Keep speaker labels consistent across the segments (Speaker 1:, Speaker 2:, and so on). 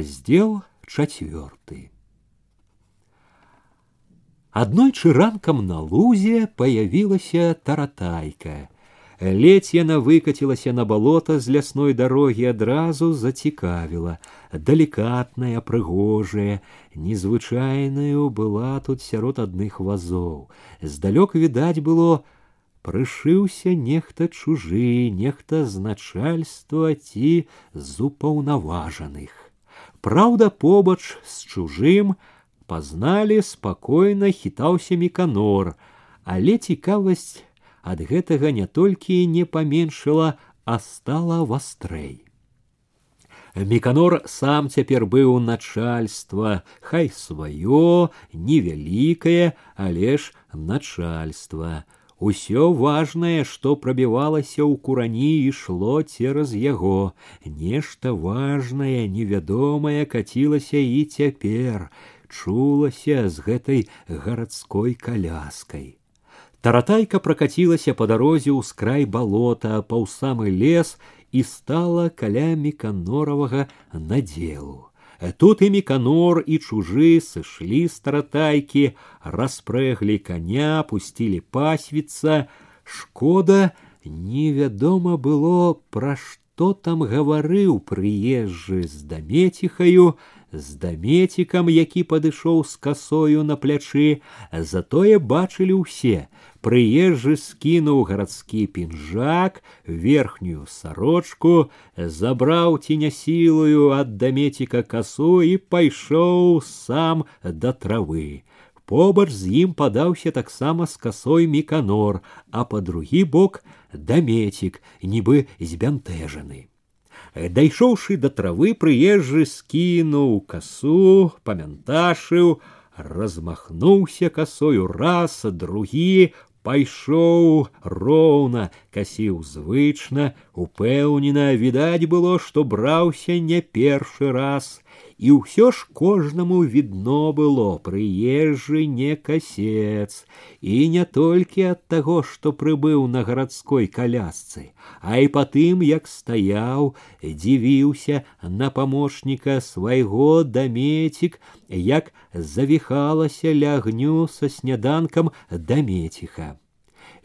Speaker 1: Раздел чацвёрты. Аднойчы ранкам на лузе паявілася таратайка. Ледзь яна выкацілася на балота з лясной дарогі адразу зацікавіла. Далікатная, прыгожая, незвычайную была тут сярод адных вазоў. Здалёк відаць было, прышыўся нехта чужы, нехта з начальства ці з упаўнаважаных. Праўда, побач з чужым пазналі спакойна хітаўся міканор, але цікавасць ад гэтага не толькі не паменшыла, а стала вастрэй. Міканор сам цяпер быў начальства, хай сваё, невялікае, але ж начальства. Усё важнае, што прабівалася ў курані ішло цераз яго. Нешта важнае, невядомае кацілася і цяпер, чулася з гэтай гарадской каляскай. Таратайка пракацілася па дарозе ў скрай балота, паў самы лес і стала каля міканоравага надзелу. Тут і Міканор і чужы сышлі з таратайкі, распрэглі коня, пусцілі пасвіцца. Шкода, невядома было, пра што там гаварыў прыезджы з дамеціхаю, з дамецікам, які падышоў з касою на плячы, затое бачылі ўсе, Прыезжы скінуў гарадскі пінжак, верхнюю сарочку, забраў цінясілую ад дамеціка касу і пайшоў сам да травы. Побач з ім падаўся таксама з касой міканор, а па другі бок дамецік, нібы збянтэжаны. Дайшоўшы да травы, прыезжы скінуў касу, памянташыў, размахнуўся касою раз, другі, пайшоў роўна касіў звычна упэўнена відаць было што браўся не першы раз і ўсё ж кожнаму відно было прыезжы не касец і не толькі ад таго што прыбыў на гарадской калясцы а і па тым як стаяў дзівіўся на памочніка свайго дамецік як завіхалася ля агню са сняданкам дамеціха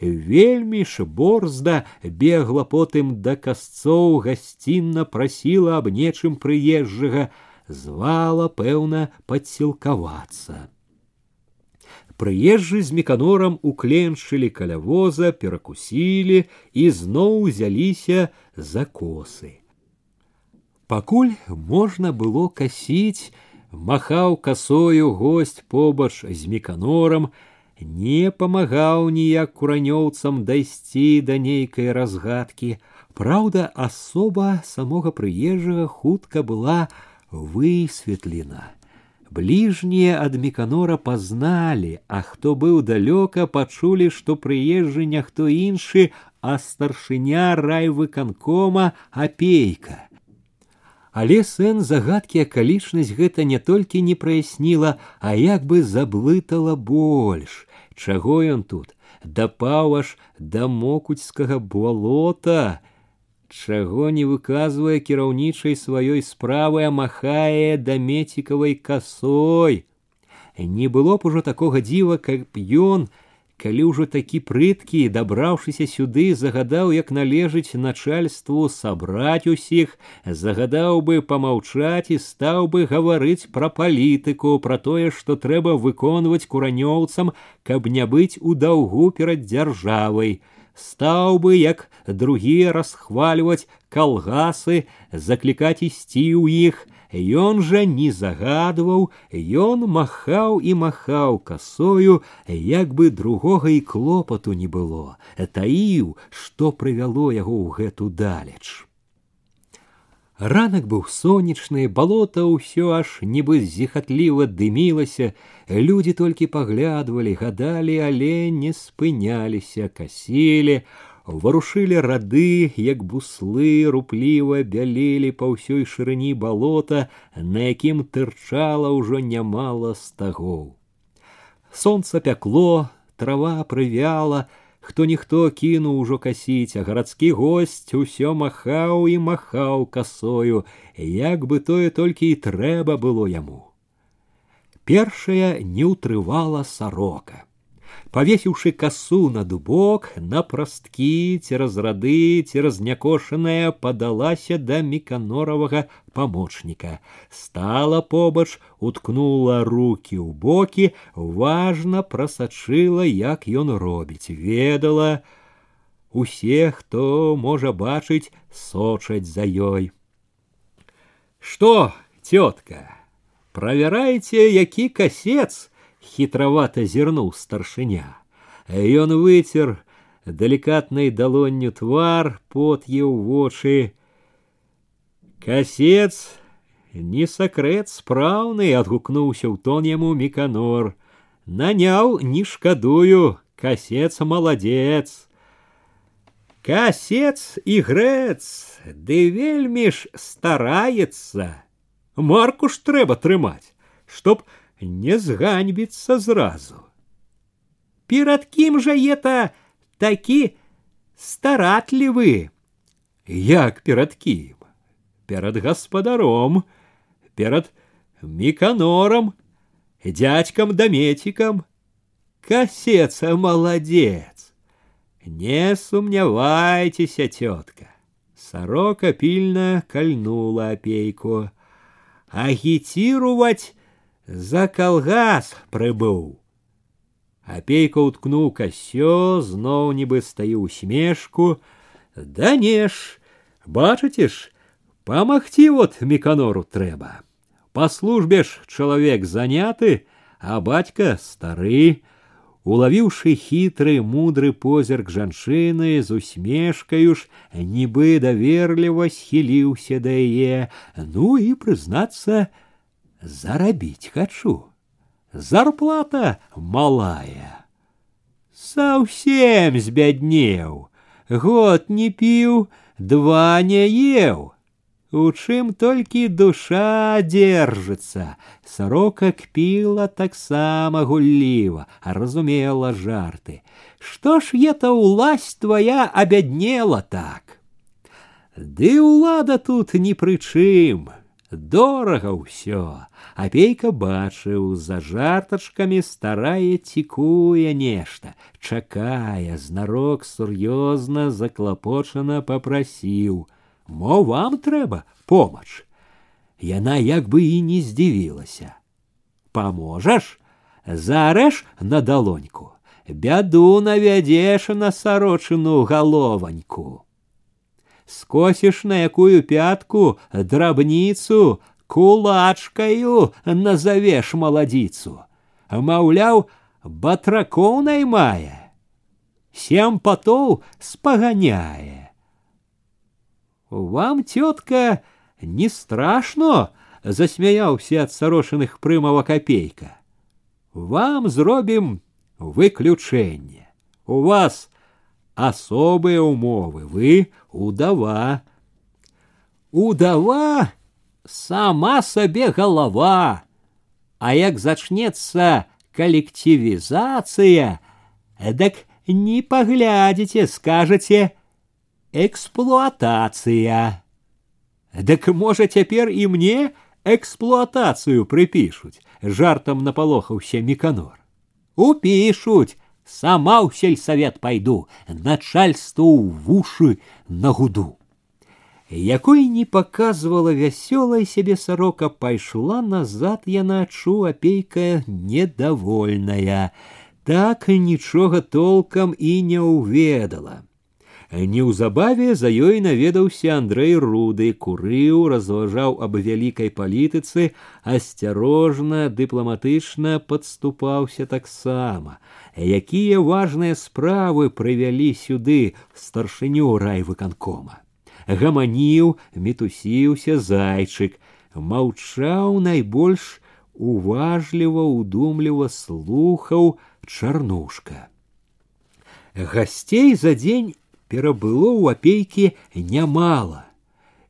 Speaker 1: вельмі ж борзда бегла потым да касцоў гасцінна прасіла аб нечым прыезжага звала, пэўна, падсілкавацца. Прыезжы з меканорам укленчылі каля воза, перакусілі і зноў узяліся за косы. Пакуль можна было касіць, махаў касою гость побач з меканорам, не памагаў ніяк куранёўцам дайсці да нейкай разгадкі. Праўда, асоба самога прыезжага хутка была высветлена. Ближние ад Міканора пазналі, а хто быў далёка, пачулі, што прыезжы няхто іншы, а старшыня райвыканкома апейка. Але сэн загадкі акалічнасць гэта не толькі не праясніла, а як бы заблытала больш. Чаго ён тут? Дапаў аж да мокуцкага болота, чаго не выказвае кіраўнічай сваёй справы, а махае да мецікавай касой. Не было б ужо такога дзіва, каб ён, калі ўжо такі прыткі, дабраўшыся сюды, загадаў, як належыць начальству сабраць усіх, загадаў бы памаўчаць і стаў бы гаварыць пра палітыку, пра тое, што трэба выконваць куранёўцам, каб не быць у даўгу перад дзяржавай стаў бы як другія расхвальваць калгасы заклікаць ісці ў іх Ён жа не загадваў ён махаў і махаў касою як бы другога і клопату не было таіў што прывяло яго ў гэту далеч Ранак быў сонечны, балота ўсё аж нібы зіхатліва дымілася, людзі толькі паглядвалі, гадалі, але не спыняліся, касілі, варушылі рады, як буслы рупліва бялелі па ўсёй шырыні балота, на якім тырчала ўжо нямала стагоў. Сонца пякло, трава прывяла, хто ніхто кінуў ужо касіць, а гарадскі госць усё махаў і махаў касою, як бы тое толькі і трэба было яму. Першая не ўтрывала сарока павесіўшы касу на дубок на прасткі цераз рады цераз някошаная падалася да меканоравага памочніка стала побач уткнула руки ў бокі важна прасачыла як ён робіць ведала усе хто можа бачыць сочаць за ёй что тетка правярайце які касец хитровато зернул старшыня. Ён выцер далікатнай далонню твар, пот еў вочы. Касец не сакрэт спраўны, адгукнуўся ў тон яму міканор. Наняў не шкадую, касец маладзец. Касец і грэц, ды вельмі ж стараецца. Марку ж трэба трымаць, чтоб не зганьбіцца зразу. Перад кім жа это такі старатлівы, як перад кім, перад гаспадаром, перад міканорам, дядькам дамецікам, касеца маладзец. Не сумнявайцеся, тётка. Сорока пільна кальнула апейку. Агіціруваць за калгас прыбыў. Апейка уткнуў касё, зноў нібы стаю усмешку. Да не ж, бачыце ж, памагці вот меканору трэба. Па службе ж чалавек заняты, а бацька стары, улавіўшы хітры мудры позірк жанчыны з усмешкаю ж, нібы даверліва схіліўся да яе, ну і прызнацца, Заробить хочу. Зарплата малая. Совсем збяднеў. Год не піў, два не еў. У чым толькі душа держится. Сорока кпіла таксама гулліва, разумела жарты. Што ж это уласть твоя абяднела так? Ды улада тут ні пры чым. Дорага ўсё, апейка бачыў, за жартачкамі старае цікуе нешта, чакае, знарок сур'ёзна заклапочана попрасіў: « Мо вам трэба помач. Яна як бы і не здзівілася. Паможаш, зарэш на далоньку, бяду навядзеш на сарочыну галованьку скосишь на якую пятку драбніцу кулачкаю назовешь маладзіцу маўляў батракоў наймае сем патоў спаганяе вам тетка не страшно засмяяўся ад сарошаных прымава копейка вам зробім выключэнне у вас особые умовы, вы удава. Удава сама сабе голова, а як зачнецца калектывізацыя, дак не паглядзіце, скажаце эксплуатацыя. Дак можа цяпер і мне эксплуатацыю прыпішуць, жартам напалохаўся міканор. Упішуць, сама ў сельсавет пайду, начальству ў вушы на гуду. Якой не показывала вясёлая сябе сорока, пайшла назад яна чу апейка недовольная, так нічога толкам і не ўведала. Неўзабаве за ёй наведаўся Андрэй руды, курыў, разважаў аб вялікай палітыцы, асцярожна, дыпламатычна падступаўся таксама. Якія важныя справы прывялі сюды старшыню райвыканкома. Гаманіў, мітусіўся зайчык, маўчаў найбольш уважліва, удумліва слухаў чарнушка. Гасцей за дзень перабыло ў апейкі нямала.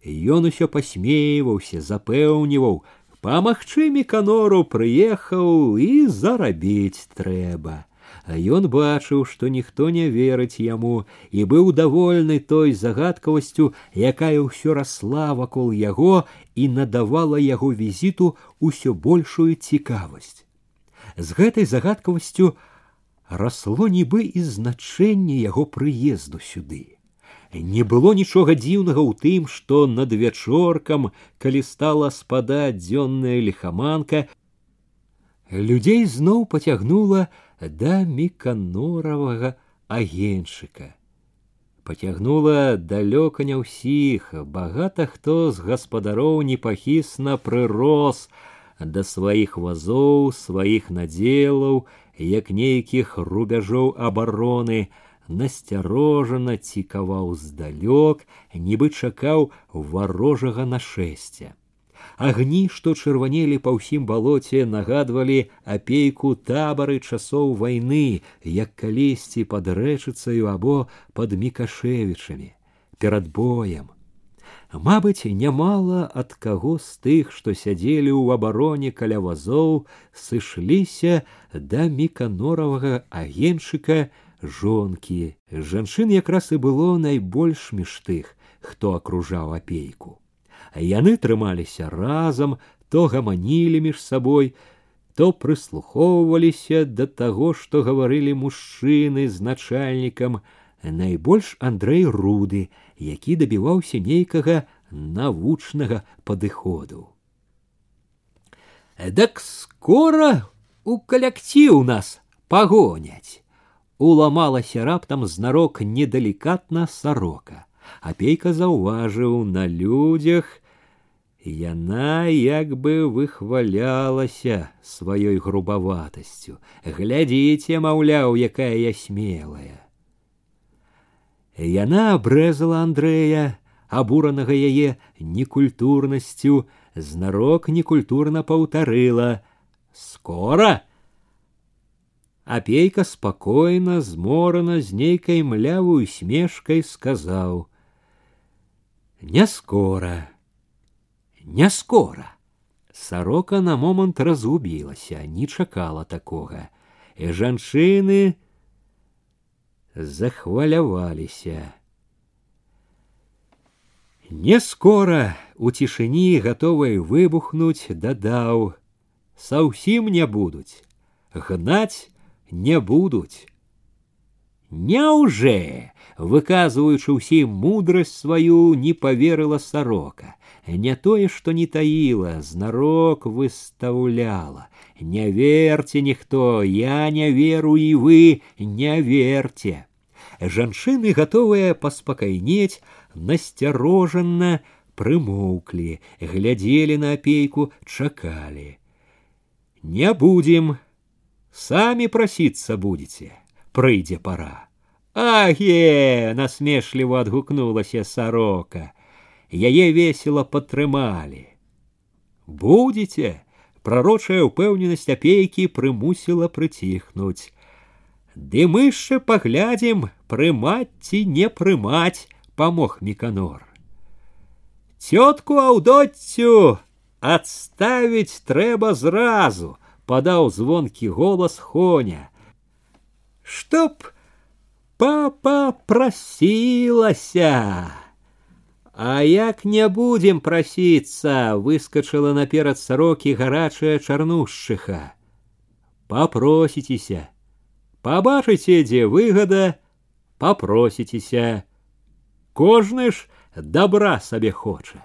Speaker 1: Ён усё пасмейваўся, запэўніваў, памагчы меканору прыехаў і зарабіць трэба. ён бачыў, што ніхто не верыць яму і быў давольны той загадкавасцю, якая ўсё расла вакол яго і надавала яго візіту ўсё большую цікавасць. З гэтай загадкавасцю расло нібы і значэнне яго прыезду сюды. Не было нічога дзіўнага ў тым, што над вячоркам, калі стала спадаць дзённая лихаманка, людзей зноў пацягнула да міканоравага агеншчыка. Пацягнула далёка не ўсіх, багата хто з гаспадароў непахісна прырос да сваіх вазоў, сваіх надзелаў, як нейкіх рубяжоў абароны, насцярожана цікаваў здалёк, нібы чакаў варожага нашэсця. Агні, што чырванелі па ўсім балоце, нагадвалі апейку табары часоў вайны, як калісьці пад рэчыцаю або пад мікашевічамі, перад боем. Мабыць, нямала ад каго з тых, што сядзелі ў абароне каля вазоў, сышліся да міканоравага агеншчыка, жонкі жанчын якраз і было найбольш між тых хто акружаў апейку яны трымаліся разам то гаманілі між сабой то прыслухоўваліся да таго што гаварылі мужчыны з начальнікам найбольш андрэй руды які дабіваўся нейкага навучнага падыходу дак скора у калектыў нас пагоняць уламалася раптам знарок недалікатна сарока. Апейка заўважыў на людзях, яна як бы выхвалялася сваёй грубаватасцю. Глядзіце, маўляў, якая я смелая. Яна абрэзала Андрэя, абуранага яе некультурнасцю, знарок некультурна паўтарыла: « Скора! Апейка спокойно, зморана, з нейкай млявую смешкай сказаў: « Не скора, не скора. Сорока на момант разгубілася, не чакала такога. І жанчыны захваляваліся. Не скора у цішыні гатовай выбухнуць дадаў: Саўсім не будуць гнаць не будуць. Няўже, выказваючы ўсім мудрасць сваю, не поверыла сорока, не тое, што не таіла, знарок выстаўляла. Не верьте ніхто, я не веру і вы не верьте. Жанчыны, гатовыя паспакайнець, насцярожанна прымоўклі, глядзелі на апейку, чакалі. Не будем, Сами проситься будете, прыйдзе пора. Аге, насмешліва адгукнулася сорока. Яе весело падтрымалі. Будете, прарочая ўпэўненасць апейкі прымусіла прыціхнуць. Ды мы яшчэ паглядзім, прымаць ці не прымаць, памог міканор. Тётку аўдоццю адставіць трэба зразу, подал звонкий голос Хоня. Чтоб папа просилася. А як не будем проситься, выскочила наперад сороки гарачая чарнушчыха. Попроситеся. Побачыце, дзе выгода, попроситеся. Кожны ж добра сабе хоча.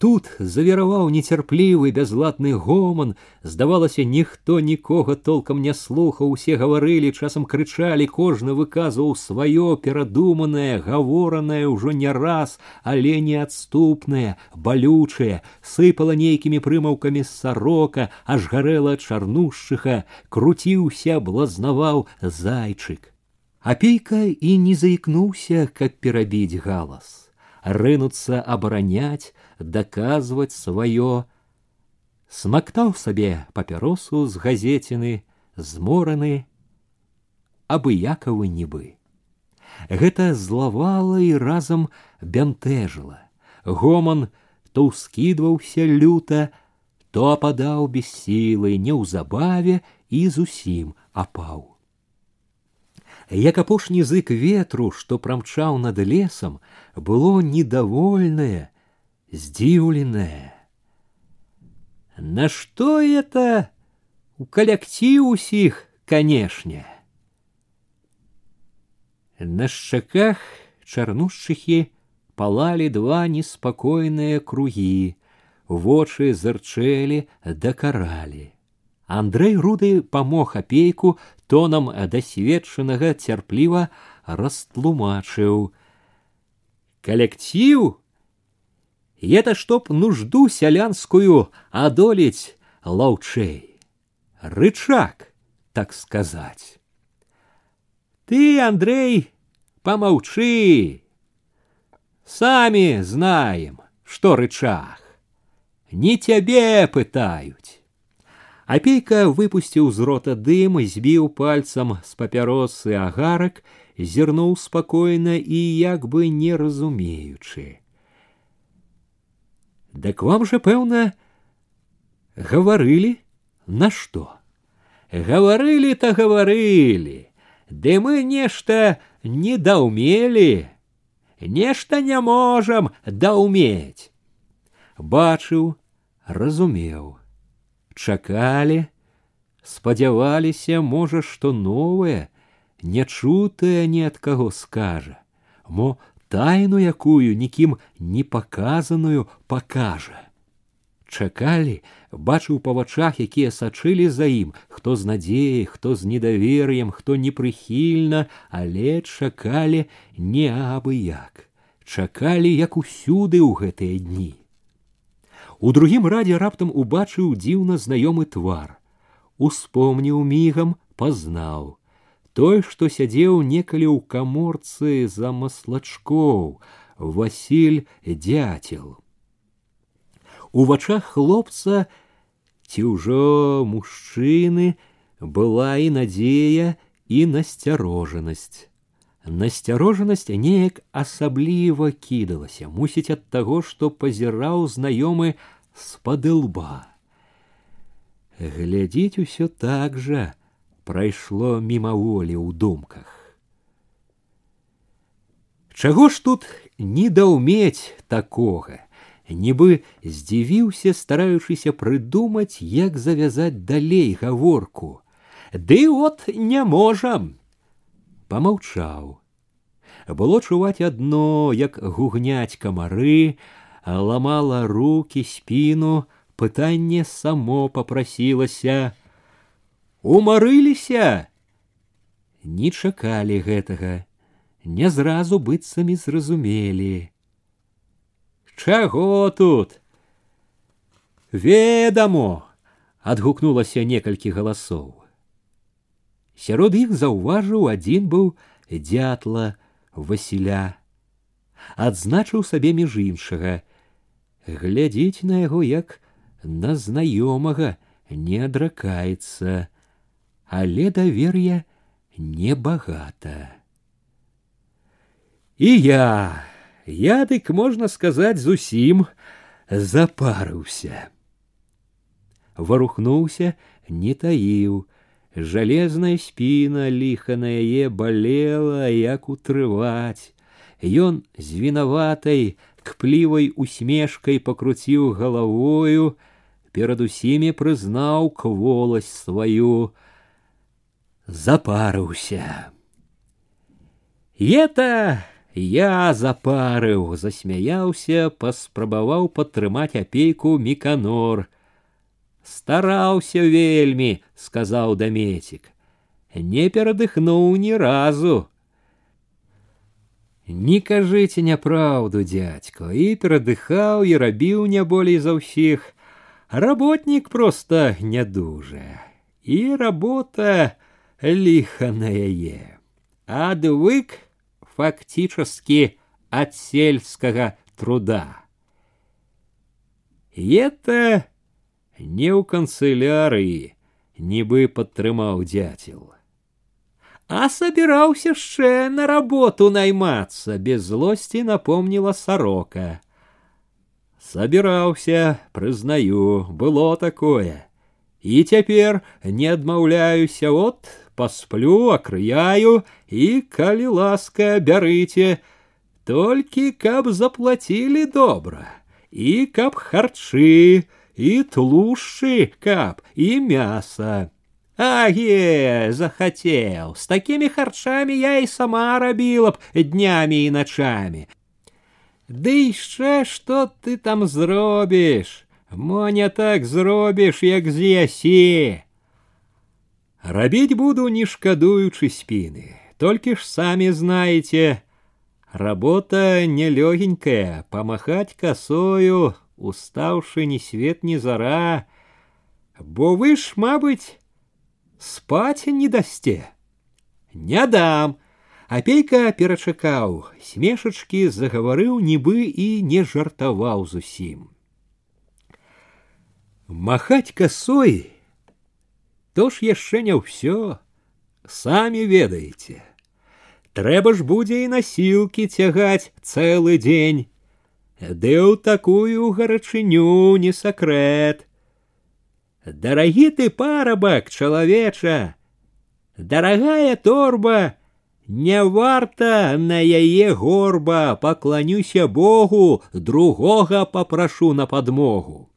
Speaker 1: Тут завіраваў нецярплівы бязладны гоман, здавалася, ніхто нікога толкам не слухаў, усе гаварылі, часам крычалі, кожны выказваў сваё перадуманае, гаворанае ўжо не раз, але неадступнае, балючае, сыпала нейкімі прымаўкамі сарока, аж гарэла чарнушчыха, круціўся, блазнаваў зайчык. Апейка і не заікнуўся, каб перабіць галас рынуцца абараняць, даказваць сваё. Смактаў сабе папяросу з газеціны, змораны, абыякавы нібы. Гэта злавала і разам бянтэжыла. Гоман то ўскідваўся люта, то ападаў без сілы неўзабаве і зусім апаў. Як апошні зык ветру, што прамчаў над лесам, было недовольнае, здзіўленае. Нашто это у калектив усіх, канешне. На шчаках чарнушчыхі палалі два неспакойныя кругі, вочы зарчэлі да каралі. Андрэй руды памог апейку тонам дасведчанага цярпліва растлумачыў. Калектив это чтоб нужду сялянскую одолеть лаўчэй. Рычаг, так сказать. Ты, Андрей, помолчи. Сами знаем, что рычаг. Не тебе пытают. Апейка выпусціў з рота дым, збіў пальцам з папяросы агарак, зірнуў спакойна і як бы не разумеючы. Дак вам же, пэўна, гаварылі на што? Гаварылі-то гаварылі, Ды мы нешта не даўмелі, нешта не можам даўмець. Бачыў, разумеў, чакалі, спадзяваліся, можа, што новае, нячутае ні ад каго скажа, мо тайну якую нікім не паказаную пакажа. Чакалі, бачыў па вачах, якія сачылі за ім, хто з надзеяй, хто з недавер'ем, хто непрыхільна, але чакалі не абы як. Чакалі як усюды ў гэтыя дні. У другім радзе раптам убачыў дзіўна знаёмы твар. Успомніў мігам, пазнаў той, што сядзеў некалі ў каморцы за маслачкоў, Васіль дзяцел. У вачах хлопца ці ўжо мужчыны была і надзея і насцярожанасць. Насцярожанасць неяк асабліва кідалася, мусіць ад таго, што пазіраў знаёмы з-пад лба. Глядзіць усё так жа, прайшло мімаволі ў думках. Чаго ж тут не даўмець такога, нібы здзівіўся, стараючыся прыдумаць, як завязаць далей гаворку. Ды от не можам. Памаўчаў. Было чуваць адно, як гугняць камары, ламала руки, спіну, пытанне само попрасілася: умарыліся не чакалі гэтага не зразу быццамі зразумелі чаго тут ведамо адгукнулася некалькі галасоў сярод іх заўважыў адзін быў дзятла васіля адзначыў сабе між іншага глядзіць на яго як на знаёмага не адракаецца але давер'я небагата. І я, я дык можна сказаць зусім запарыўся. Варухнуўся, не таіў, жалезная спіна ліха на яе балела, як утрываць. Ён з вінаватай кплівай усмешкай пакруціў галавою, перад усімі прызнаў кволасць сваю, запарыўся. Это я запарыў, засмяяўся, паспрабаваў падтрымаць апейку міканор. Стараўся вельмі, сказаў дамецік. Не перадыхнуў ні разу. Не кажыце няпраўду, дядько, і перадыхаў і рабіў не болей за ўсіх. Работнік проста нядужая. І работа лихо на яе. Адвык фактически от сельского труда. И это не ў канцылярыі, нібы падтрымаў дзяцел. А собирался яшчэ на работу наймацца, без злости напомнила сорока. Собирался, прызнаю, было такое. і цяпер не адмаўляюся от посплю, акрыяю і калі ласка бярыце, толькі каб заплатілі добра, і каб харчы, і тлушчы каб і мяса. Аге, захотел, с такими харчами я и сама рабила б днями и ночами. Да еще что ты там зробишь? Мо не так зробишь, як з'ясі. Рабіць буду, не шкадуючы спины. Только ж сами знаете, работа нелегенькая, помахать косою, уставший ни свет ни зара, бо вы ж, мабыть, спать не дасте. Не дам. Апейка перачакаў, смешачкі загаварыў нібы і не жартаваў зусім. Махать косой то ж яшчэ не ўсё, самі ведаеце. Трэба ж будзе і насілкі цягаць цэлы дзень. Ды ў такую гарачыню не сакрэт. Дарагі ты парабак, чалавеча, Дарагая торба, не варта на яе горба, пакланюся Богу, другога папрашу на подмогу.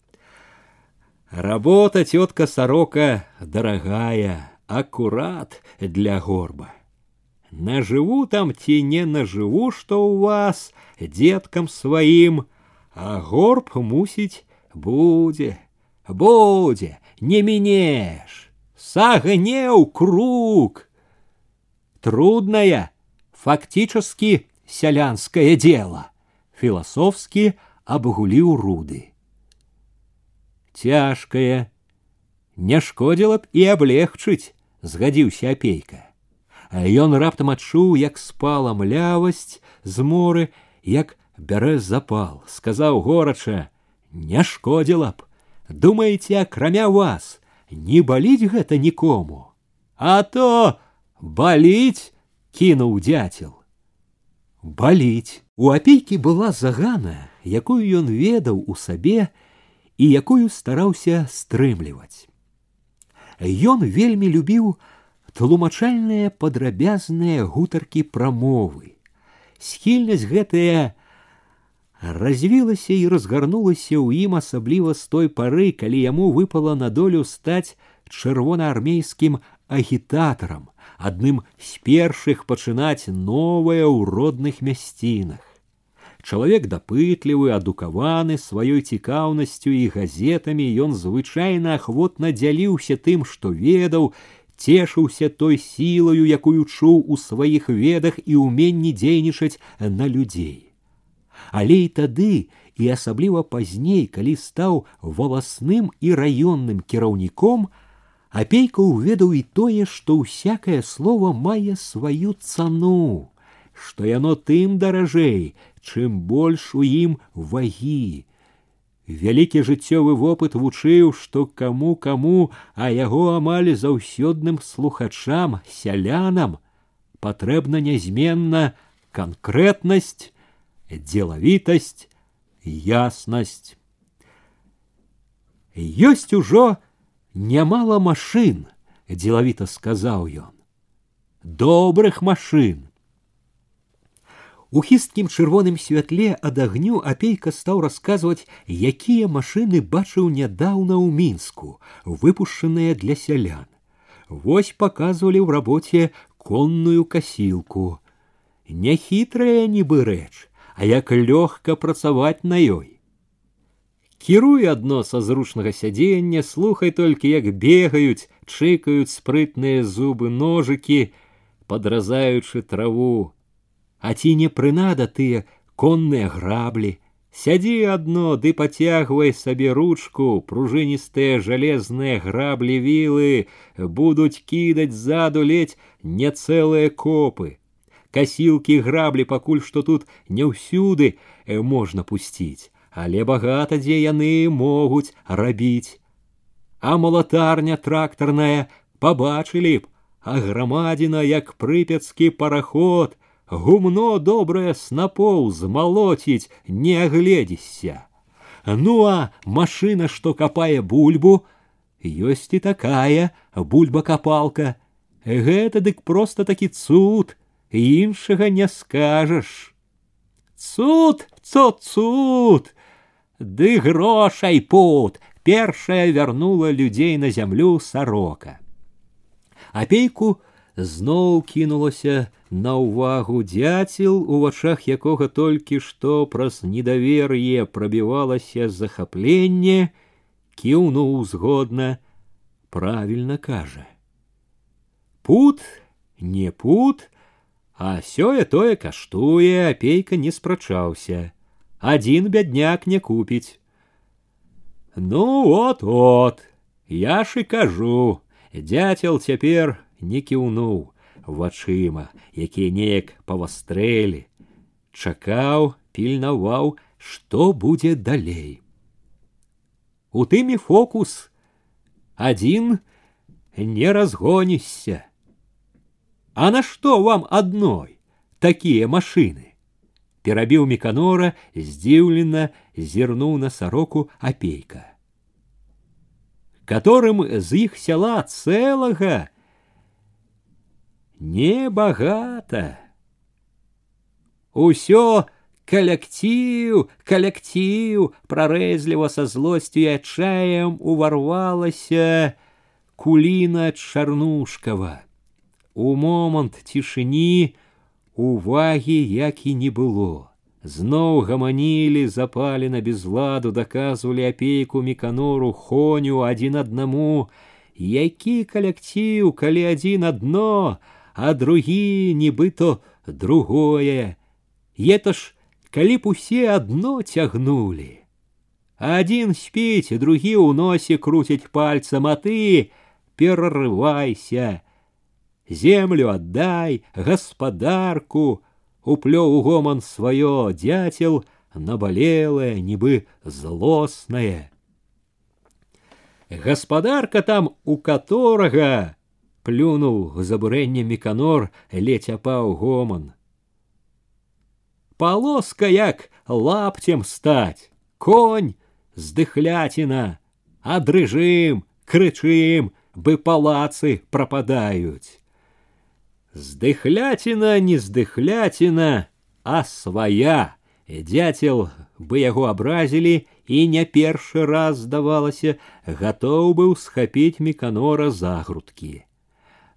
Speaker 1: Работа тетка сорока дорогая, аккурат для горба. Наживу там ці не наживу, что у вас, деткам своим, а горб мусить будзе, будзе, не минешь, сагнеў круг. Трудное, фактически селянское дело, философски обгулил руды цяжкае не шкодзіла б і аблегчыць згадзіўся апейка а ён раптам адчуў як спала млявасць з моры як бярэ запал сказаў горача не шкодзіла б думаеце акрамя вас не баліць гэта нікому а то баліць кінуў дзяцел баліць у апейкі была загана якую ён ведаў у сабе і якую стараўся стрымліваць. Ён вельмі любіў тлумачальныя падрабязныя гутаркі прамовы. Схільнасць гэтая развілася і разгарнулася ў ім асабліва з той пары, калі яму выпала на долю стаць чырвонаармейскім агітатарам, адным з першых пачынаць новае ў родных мясцінах чалавек дапытлівы адукаваны сваёй цікаўнасцю і газетамі ён звычайна ахвотна дзяліўся тым што ведаў цешыўся той сілаю якую чуў у сваіх ведах і ўменні дзейнічаць на людзей але і тады і асабліва пазней калі стаў валасным і раённым кіраўніком апейка ўведаў і тое што ўсякае слово мае сваю цану што яно тым даражэй чым больш у ім вагі. Вялікі жыццёвы вопыт вучыў, што каму каму, а яго амаль заўсёдным слухачам, сялянам патрэбна нязменна канкрэтнасць, дзелавітасць, яснасць. Ёсць ужо нямала машын, дзелавіта сказаў ён. Добрых машын, у хісткім чырвоным святле ад агню апейка стаў расказваць, якія машыны бачыў нядаўна ў мінску, выпушчаныя для сялян. Вось паказвалі ў рабоце конную касілку. Няхітрая нібы рэч, а як лёгка працаваць на ёй. Кіруй адно са зручнага сядзення, слухай толькі, як бегаюць, чыкаюць спрытныя зубы ножыкі, падразаючы траву, а ці не прынада тыя конныя граблі сядзі адно ды пацягвай сабе ручку пружыністыя жалезныя граблі вілы будуць кідаць ззаду ледзь не цэлыя копы касілкі граблі пакуль што тут не ўсюды э, можна пусціць але багата дзе яны могуць рабіць а малатарня трактарная пабачылі б а грамадзіна як прыпяцкі параход гумно добрае снапоў змалоціць не агледзешся ну а машына што капае бульбу ёсць і такая бульба-капалка. Гэта дык проста такі цуд, іншага не скажаш. Цуд, цуд, цуд! Ды грошай пут! Першая вярнула людзей на зямлю сарока. Апейку зноў кінулася на ўвагу дзяцел, у вачах якога толькі што праз недавер'е прабівалася захапленне, кіўнуў згодна, правільна кажа. Пут, не пут, а сёе тое каштуе, апейка не спрачаўся. Адзін бядняк не купіць. Ну от от, я ж і кажу, дятел цяпер не кіўнуў вачыма, якія неяк павастрэлі, чакаў, пільнаваў, што будзе далей. У тымі фокус адзін не разгонішся. А на што вам адной такія машыны? Перабіў меканора, здзіўлена зірнуў на сароку апейка. Которым з іх сяла цэлага небагата. Усё калектыў, калектыў прарэзліва са злосцю і адчаем уварвалася куліна чарнушкава. У момант цішыні увагі як і не было. Зноў гаманілі запалена без ладу, даказвалі апейку меканору хоню адзін аднаму, які калектыў, калі адзін адно, а другі нібыто другое. Это ж калі б усе адно цягнулі. Адзін спіць, другі ў носе круціць пальцам, а ты перарывайся землю отдай, господарку, уплёў у гоман сваё дятел, наболелое, нібы злостное. Гаспадарка там у которага плюнуў забурэнне меканор ледзь апаў гоман. Полоска як лаптем стать, конь здыхляціна, а дрыжым, крычым, бы палацы прападаюць. Здыхляціна не здыхляціна, а свая. Дятел бы яго абразілі і не першы раз здавалася, гатоў быў схапіць меканора за грудкі.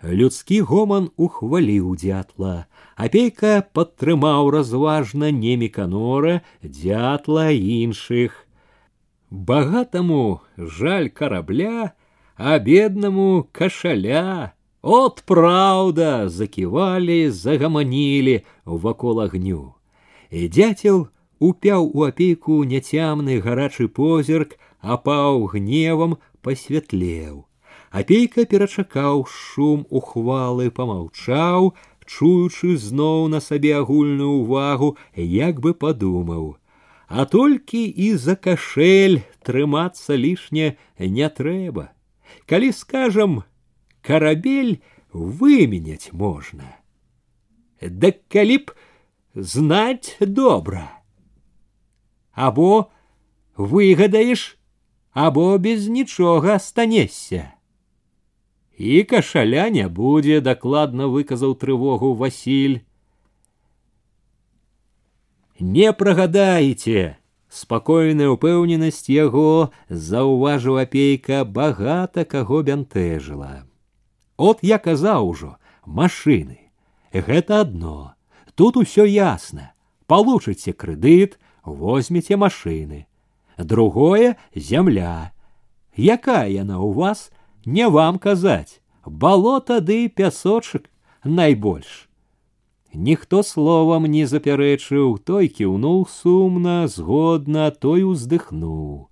Speaker 1: Людскі гоман ухваліў дятла. Апейка падтрымаў разважна не меканора, дятла іншых. Багатаму жаль карабля, а беднаму кашаля, От праўда, заківалі, загаманілі вакол агню. І дзяцел упяў у апейку няцямны гарачы позірк, апаў гневам пасвятлеў. Апейка перачакаў шум ухвалы, памаўчаў, чуючы зноў на сабе агульную ўвагу, як бы падумаў. А толькі і за кашель трымацца лішне не трэба. Калі скажам, корабель выменять можно. Да калі б знать добра. Або выгадаеш, або без нічога станешся. І кашаля не будзе, дакладна выказаў трывогу Васіль. Не прагадаеце, спакойная ўпэўненасць яго заўважыў апейка багата каго бянтэжыла. От я казаў ужо машины. Гэта одно. Тут усё ясно. Получыце крэдыт, возьмеце машины. Другое зямля. Якая яна у вас, не вам казаць. Балота ды пясочак найбольш. Ніхто словам не запярэчыў, той кіўнуў сумна, згодна, той уздыхнуў.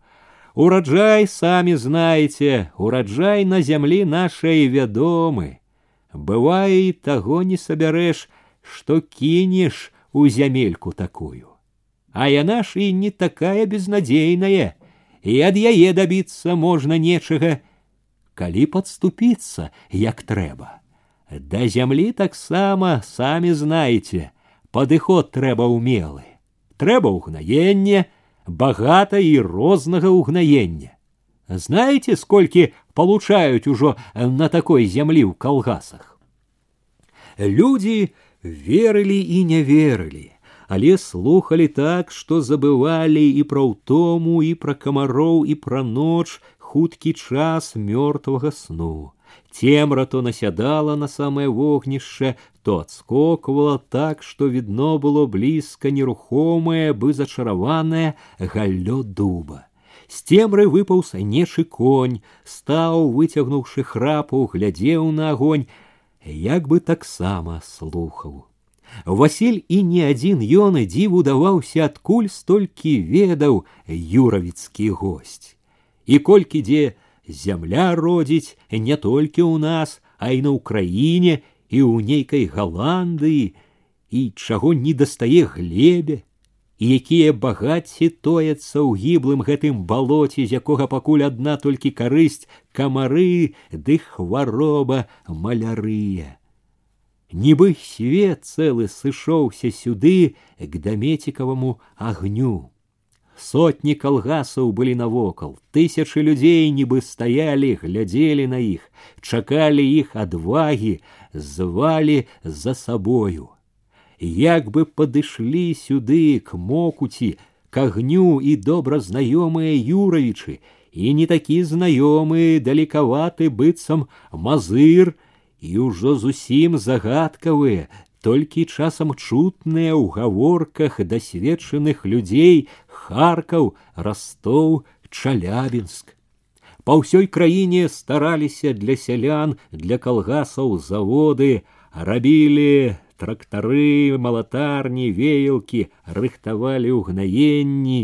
Speaker 1: Ураджай, сами знаете, ураджай на зямлі нашай вядомы. Бывае, таго не сабярэш, што кінеш у зямельку такую. А яна ж і не такая безнадзейная, і ад яе дабіцца можна нечага, калі падступіцца, як трэба. Да зямлі таксама самі знаеце, падыход трэба ўмелы. Трэба ўгнаенне, багата і рознага ўгнаення. Знаете, скольки получают уже на такой земли в колгасах? Люди верили и не верили, але слухали так, что забывали и про утому, и про комаров, и про ночь, хуткі час мертвого сну. Темра то насядала на самое вогнище, то отскокувала так, что видно было близко нерухомое, бы зачараванае галлё дуба. З цемры выпаўз нешы конь, стаў, выцягнуўшы храпу, глядзеў на огонь, як бы таксама слухаў. Васіль і не адзін ён і дзіву даваўся, адкуль столькі ведаў юравіцкі госць. І колькі дзе зямля родзіць не толькі ў нас, а і на ўкраіне і ў нейкай галандыі, і чаго не дастае глебе, і якія багацці тояцца ў гіблым гэтым балоце, з якога пакуль адна толькі карысць камары ды хвароба малярыя. Нібы свет цэлы сышоўся сюды к дамецікаваму агню. Сотні калгасаў былі навокал, тысячы людзей нібы стаялі, глядзелі на іх, чакалі іх адвагі, звалі за сабою. Як бы падышлі сюды к мокуці, к агню і добра знаёмыя юравічы, і не такі знаёмы, далекаваты быццам мазыр, і ўжо зусім загадкавыя, толькі часам чутныя ў гаворках дасведчаных людзей харкаў растоў чалябінск па ўсёй краіне стараліся для сялян для калгасаў заводы рабілі трактары малатарні веялкі рыхтавалі ўгнаенні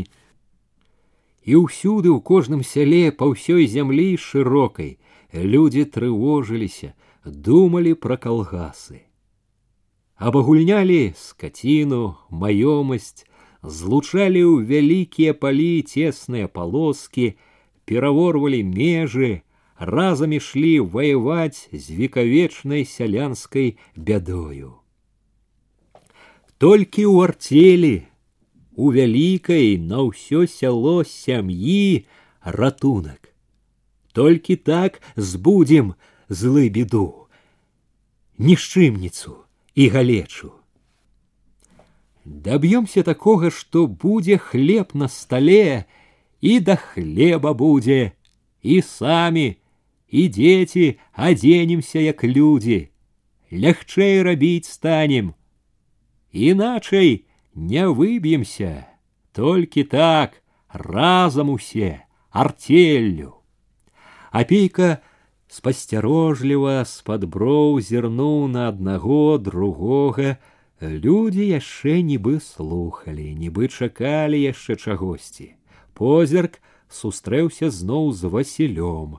Speaker 1: і ўсюды ў кожным сяле па ўсёй зямлі шырокай людзі трывожыліся думалі пра калгасы абагульнялі скотину, маёмасць, злучалі ў вялікія палі цесныя палоскі, пераворвалі межы, разам ішлі ваяваць з векавечнай сялянскай бядою. Толькі ў арцелі, у вялікай на ўсё сяло сям'і ратунак. Толькі так збудзем злы беду, нішчымніцу і галечу. Даб'ёмся такога, што будзе хлеб на стале, і да хлеба будзе, і самі, і дзеці адзенемся як людзі, лягчэй рабіць станем. Іначай не выб'емся, толькі так, разам усе, артеллю. Апейка спасцярожліва з-пад броў зірнуў на аднаго другога людзі яшчэ нібы слухалі нібы чакалі яшчэ чагосьці позірк сустрэўся зноў з васілём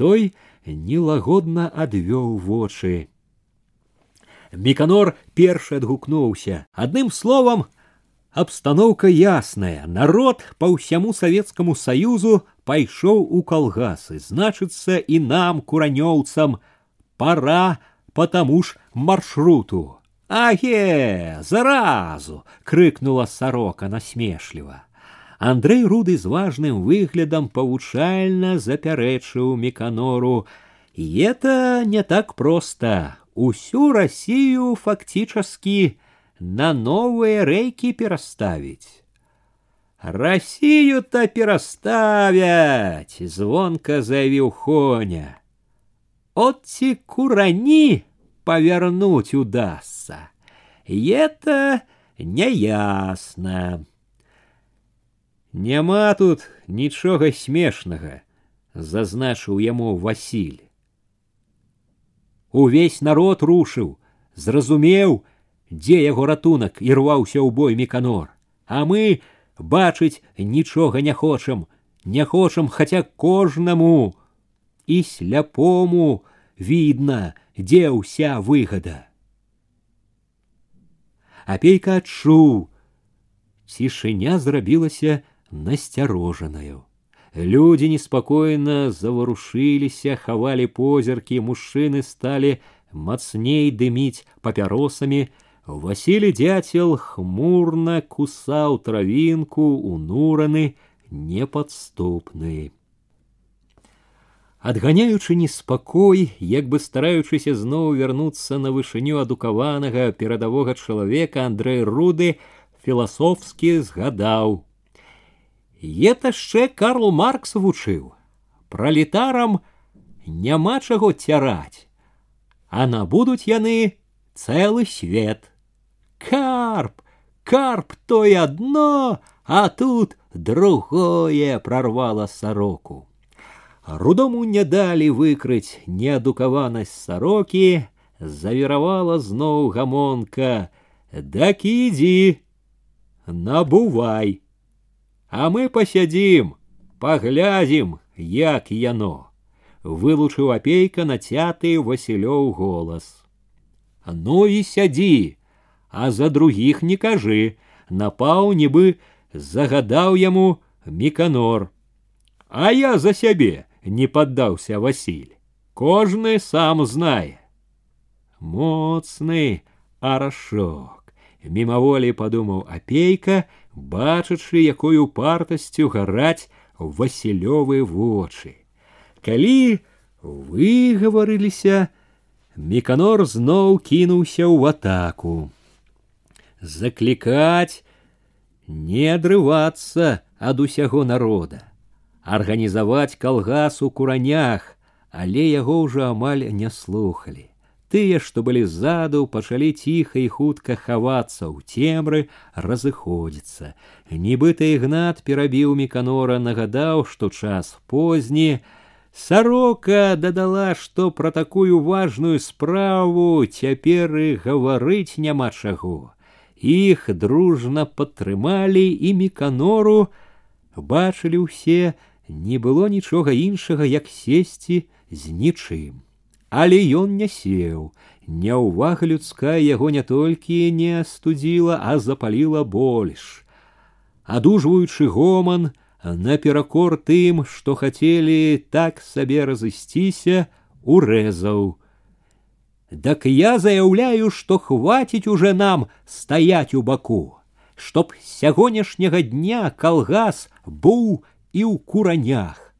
Speaker 1: той нелагодна адвёў вочы міканор першы адгукнуўся адным словам Обстановка ясная, народ по ўсяму Советскому Союзу пайшоў у калгасы, значыцца і нам, куранёўцам, пора по тому ж маршруту. Аге, заразу! крыкнула сорока насмешліва. Андрей руды з важным выглядам павучальна запярэчыў меканору. И это не так просто. Усю Россию фактически на новые рейки переставить. Россию-то переставять, звонко заявил Хоня. От ці курані повернуть удастся. И это неясно. Няма тут нічога смешнага, зазначыў яму Васіль. Увесь народ рушыў, зразумеў, дзе яго ратунак і рваўся ў бой меканор а мы бачыць нічога не хочам не хочам хаця кожнаму і сляпому видно дзе ўся выгада апейка адчуў цішыня зрабілася насцярожанаю Люди неспокойно заварушыліся, хавалі позіркі, мужчыны сталі мацней дыміць папяросамі, Василий дятел хмурно кусал травинку, унураны, неподступный. Адганяючы неспакой, як бы стараючыся зноў вярнуцца на вышыню адукаванага перадавога чалавека Андрэй руды філасофскі згадаў. Еташчэ Карл Маркс вучыў. Пралетарам няма чаго цяраць, а набудуць яны цэлы свет. Карп, карп то и одно, а тут другое прорвало сороку. Рудому не далі выкрыць неадукаванасць сарокі, завіравала зноў гамонка: Дак ідзі, набувай. А мы пасядзім, паглядзім, як яно. Вылучыў апейка нацяты Васілёў голас. Ну і сядзі, а за другіх не кажы, напаў нібы загадаў яму міканор. А я за сябе не паддаўся Васіль. Кожны сам знае. Моцны арашок. Мімаволі падумаў апейка, бачачы, якою партасцю гараць васілёвы вочы. Калі выгаварыліся, Міканор зноў кінуўся ў атаку. Заклікаць, не адрывацца ад усяго народа арганізаваць калгас у куранях, але яго ўжо амаль не слухали. Тыя, што былі ззаду, пачалі ціха і хутка хавацца ў цемры, разыходзіцца. Нібыта ігнат перабіў міканора, нагадаў, што час позні, Сарока дадала, што пра такую важную справу цяпер і гаварыць няма чаго. Іх дружна падтрымалі і міканору, бачылі ўсе, не было нічога іншага, як сесці з нічым. Але ён не сеў, няўвага людская яго не толькі не астудзіла, а запаліла больш. Адужваючы гоман, наперакор тым, што хацелі так сабе разысціся, урэзаў. Дак я заяўляю, што хваціць уже нам стаять у баку, чтоб сягонняшняга дня калгас быў і ў куранях.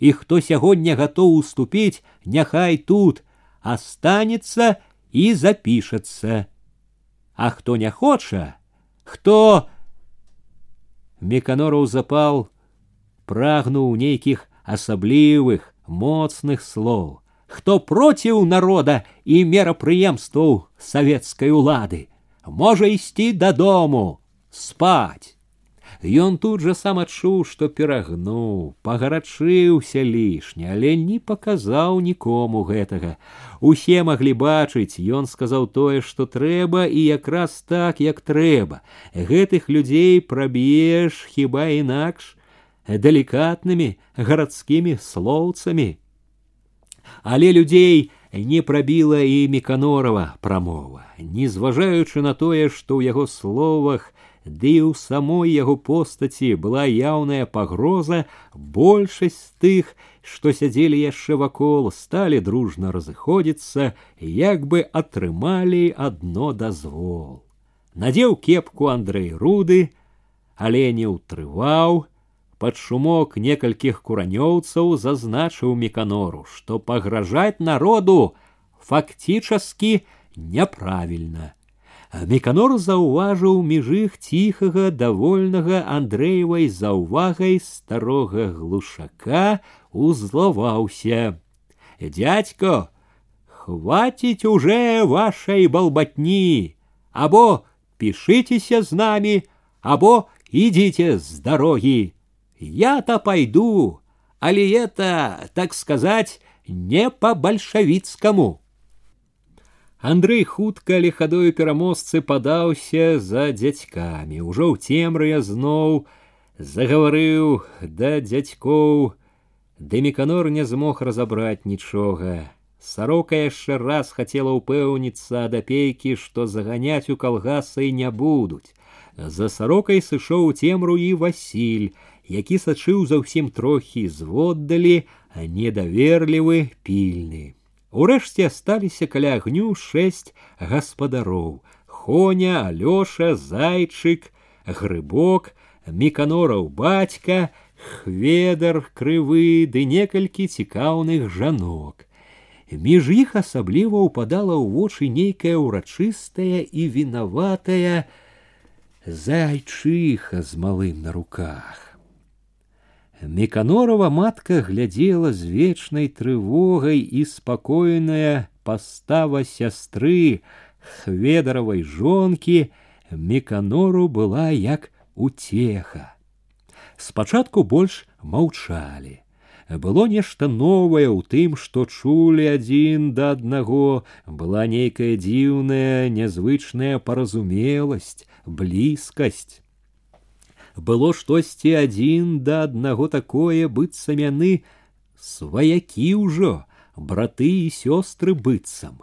Speaker 1: І хто сягоння гатоў уступіць, няхай тут астанецца і запішацца. А хто не хоча, хто Меканораў запал прагнуў нейкіх асаблівых моцных слоў, хто проціў народа і мерапрыемстваў савецкай улады, можа ісці дадому спаць. Ён тут жа сам адчуў, што перагнуў, пагарачыўся лішне, але не паказаў нікому гэтага. Усе маглі бачыць, ён сказаў тое, што трэба і якраз так, як трэба. Гэтых людзей праб'еш хіба інакш далікатнымі гарадскімі слоўцамі. Але людзей не прабіла і меканорова прамова, не зважаючы на тое, што ў яго словах, ды і ў самой яго постаці была яўная пагроза, большасць з тых, што сядзелі яшчэ вакол, сталі дружна разыходзіцца, як бы атрымалі адно дазвол. Надзеў кепку Андрэй руды, але не ўтрываў, пад шумок некалькіх куранёўцаў зазначыў меканору, што пагражаць народу фактически няправільна. Меканор заўважыў між іх ціхага давольнага Андрэевай заўвагай старога глушака узлаваўся. Дядько, хватить уже вашей балбатни, або пишитеся с нами, або идите с дороги. Я-то пойду, али это, так сказать, не по-большавіцкаму. Андрэй хутка лихадою пераможцы падаўся за дзядзькамі. Ужо ў цемрыя зноў загаварыў да дзядзькоў, Дэміканор не змог разабраць нічога. Сарока яшчэ раз хацела ўпэўніцца ад апейкі, што заганяць у калгасы не будуць. За сарокай сышоў у цемру і Васіль, які сачыў заўсім трохі зводдалі, а недаверлівы пільны. Урэшце асталіся каля агню шэсць гаспадароў: Хоня, Алёша, зайчык, грыбок, міканораў бацька, хведар крывы ды некалькі цікаўных жанок. Між іх асабліва ўпадала ў вочы нейкая ўрачыстая і вінаватая зайчыха з малым на руках. Меканорова матка глядела з вечнай трывогай і спакойная пастава сястры хведаравай жонкі меканору была як утеха. Спачатку больш маўчалі. Было нешта новае ў тым, што чулі адзін да аднаго, была нейкая дзіўная, нязвычная паразумеласць, блізкасць было штосьці адзін да аднаго такое быццам яны сваякі ўжо браты і сёстры быццам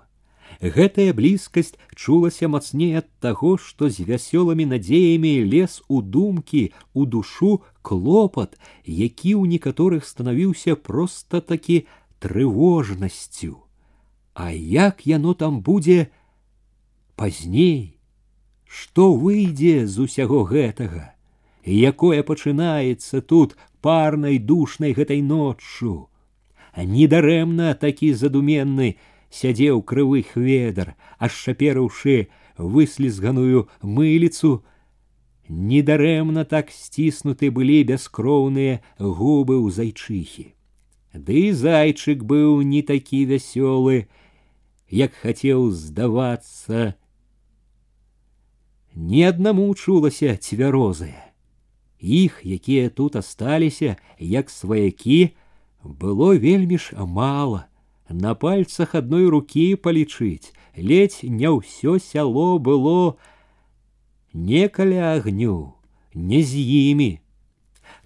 Speaker 1: гэтая блізкасць чулася мацней ад таго што з вясёлымі надзеямі лез у думкі у душу клопат які ў некаторых станавіўся проста такі трывожнасцю а як яно там будзе пазней што выйдзе з усяго гэтага якое пачынаецца тут парнай душнай гэтай ноччу. Недарэмна такі задуменны сядзеў крывы хведар, ашчаперыўшы выслізганую мыліцу, недарэмна так сціснуты былі бяскроўныя губы ў зайчыхі. Ды зайчык быў не такі вясёлы, як хацеў здавацца. Ні аднаму чулася цвярозая іх якія тут асталіся як сваякі было вельмі ж мала на пальцах адной рукі палічыць ледзь не ўсё сяло было не каля агню не з імі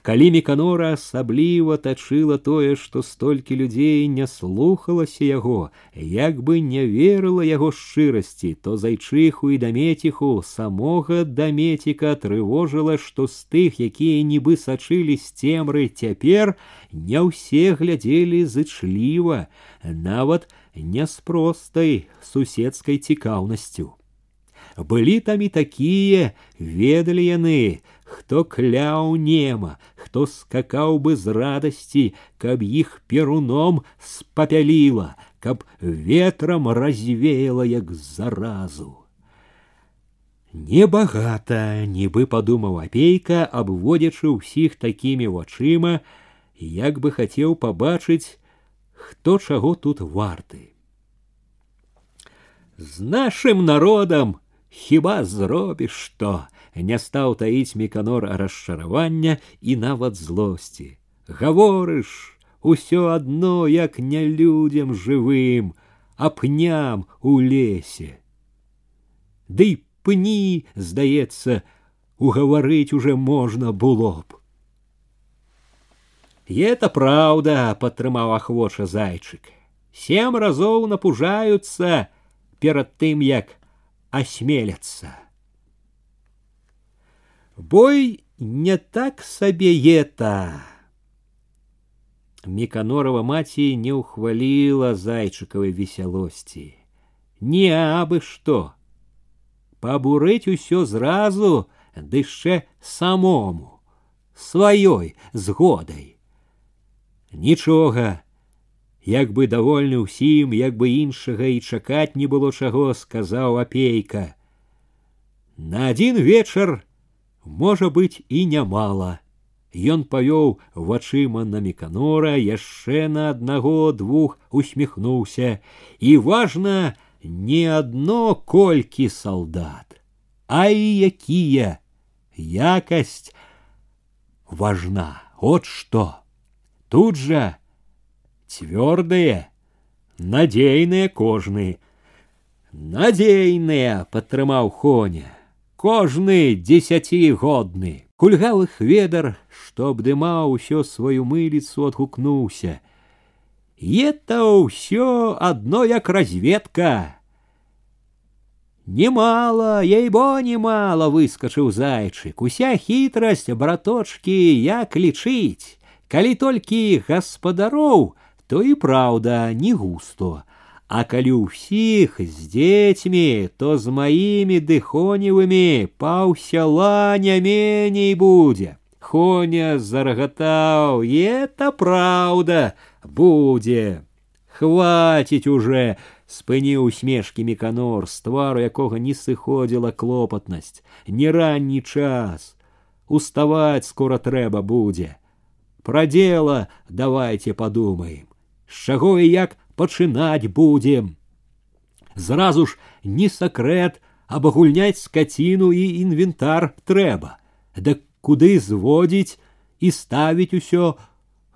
Speaker 1: калі меканора асабліва тачыла тое што столькі людзей не слухалася яго як бы не верыла яго шчырасці то зайчыху і дамеціху самога дамеціка трывожыла што з тых якія нібы сачылі з цемры цяпер не ўсе глядзелі зычліва нават не з простай суседскай цікаўнасцю былі там і такія ведалі яны хто кляў нема, хто скакаў бы з радасці, каб іх перуном спапяліла, каб ветрам развеяла як заразу. Небагата, нібы падумаў апейка, абводзячы ўсіх такімі вачыма, як бы хацеў пабачыць, хто чаго тут варты. З нашым народам хіба зробіш што, не стаў таіць меканор расчаравання і нават злосці. Гаворыш, усё адно, як не людзям жывым, а пням у лесе. Ды пні, здаецца, угаварыць уже можна было б. И это правда, падтрымаў ахвоча зайчык. Сем разоў напужаюцца перад тым, як асмеляцца. Бой не так сабе ета. Меканорова маці не ўхваліла зайчыкавай весялосці. Не абы што. Пабурыць усё зразу, ды яшчэ самому, сваёй згодай. Нічога, як бы давольны ўсім, як бы іншага і чакаць не было чаго, сказаў апейка. На адзін вечар можа быць і нямала. Ён павёў вачыма на меканора яшчэ на аднаго двух усміхнуўся і важна не адно колькі салдат, а і якія якасць важна от што тут жа цвёрдыя надзейныя кожны надзейныя падтрымаў хоня кожны дзесяцігодны кульгавы хведар што абдымаў усё сваю мыліцу адгукнуўся это ўсё адно як разведка немало ейбо немало выскачыў зайчык уся хітрасць браточки як лічыць калі толькі гаспадароў то і праўда не густо а калі ўсіх з дзецьмі, то з маімі дыхоневымі паў сяла не меней будзе. Хоня зарагатаў, это праўда будзе. Хватить уже, спыніў усмешкі меканор, з твару якога не сыходзіла клопатнасць, не ранні час. Уставаць скоро трэба будзе. Пра дело давайте подумаем. З чаго і як пачынаць будзем. Зразу ж не сакрэт, абагульняць скаціну і інвентар трэба. Да куды зводзіць і ставіць усё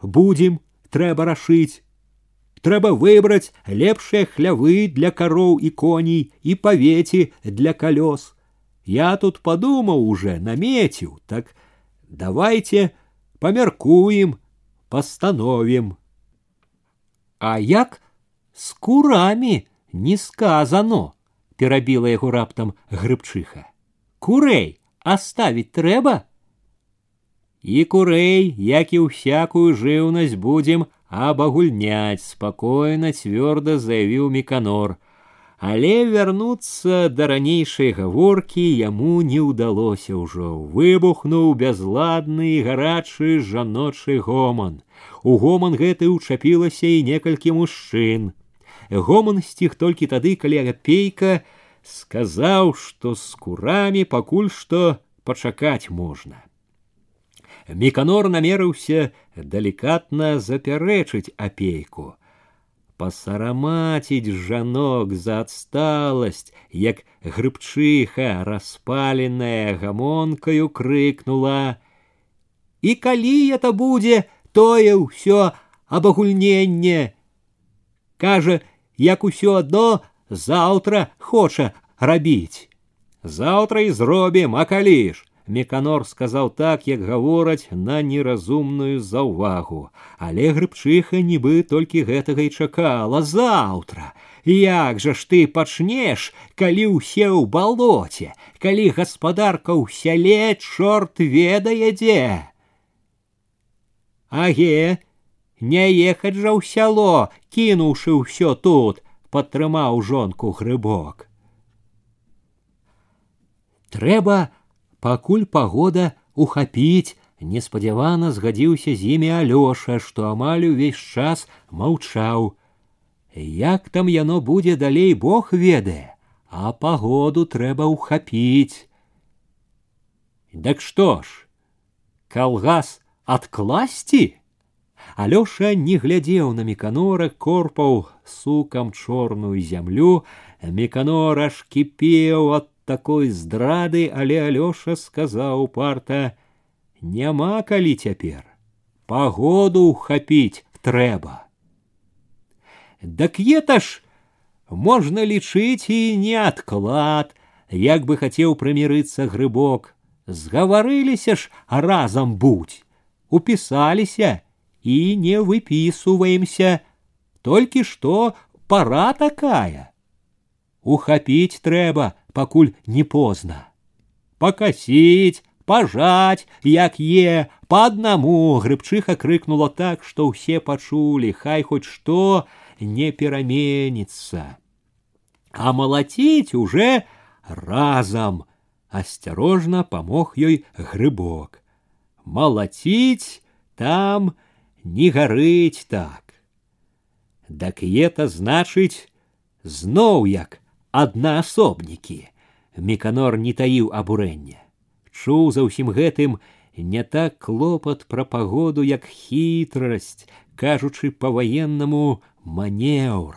Speaker 1: будзем трэба рашыць. Трэба выбраць лепшыя хлявы для кароў і коней і павеці для калёс. Я тут подумаў уже намеціў, так давайте памяркуем, пастановім. А як з курамі не сказано, перабіла яго раптам грыбчыха. Курэй оставить трэба? І курэй, як і ўсякую жыўнасць будзем абагульняць, спакойна цвёрда заявіў меканор. Але вярнуцца да ранейшай гаворкі яму не ўдалося ўжо. Выбухнуў бязладны гарачы жаночы гоман. У гоман гэты ўчапілася і некалькі мужчын. Гоман сціх толькі тады, калі апейка сказаў, што з курамі пакуль што пачакаць можна. Міканор намерыўся далікатна запярэчыць апейку. Пасарамаціць жанок за адсталасць, як грыбчыха, распаленая гамонкаю крыкнула: « І калі это будзе, тое ўсё абагульненне. Кажа, як усё адно заўтра хоча рабіць. Заўтра і зробім, а калі ж, Меканор сказаў так, як гавораць на неразумную заўвагу, але грыбчыха нібы толькі гэтага і чакала заўтра. Як жа ж ты пачнеш, калі ўсе ў балоце, калі гаспадарка ў сяле чорт ведае дзе. Аге, не ехаць жа ў сяло, кінуўшы ўсё тут, падтрымаў жонку грыбок. Трэба пакуль пагода ухапіць неспадзявана згадзіўся з імі алёша што амаль увесь час маўчаў як там яно будзе далей бог ведае а пагоду трэба ухапіць дак што ж калгас адкласці алёша не глядзеў на меканора корпаў сукам чорную зямлю меканор аж кіпеў ад такой здрады, але Алёша сказаў парта: « Няма калі цяпер. Пагоду хапіць трэба. Дак ета ж можна лічыць і не адклад, як бы хацеў прымірыцца грыбок. Згаварыліся ж разам будь, упісаліся і не выпісваемся, толькі што пара такая. Ухапіць трэба, пакуль не поздно. Покосить, пожать, як е, по одному грыбчыха крыкнула так, што ўсе пачулі, хай хоть што не пераменится. А малаціць уже разом асцярожна помог ёй грыбок. Малаціць там не гарыць так. Дак это значыць зноў як аднаасобнікі. Меканор не таіў абурэння. Чуў за ўсім гэтым не так клопат пра пагоду, як хітрасць, кажучы па-ваеннаму манеўр,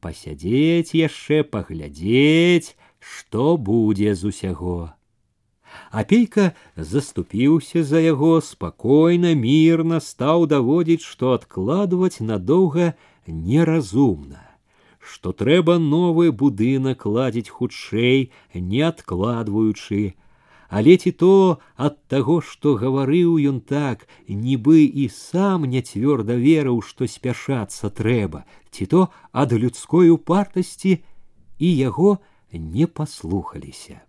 Speaker 1: пасядзець яшчэ паглядзець, што будзе з усяго. Апейка заступіўся за яго спакойна, мірна стаў даводзіць, што адкладваць надоўга неразумна што трэба новы будынак ладзіць хутчэй, не адкладваючы, але ці то ад таго, што гаварыў ён так, нібы і сам не цвёрда верыў, што спяшацца трэба, ці то ад людской упартасці і яго не паслухаліся.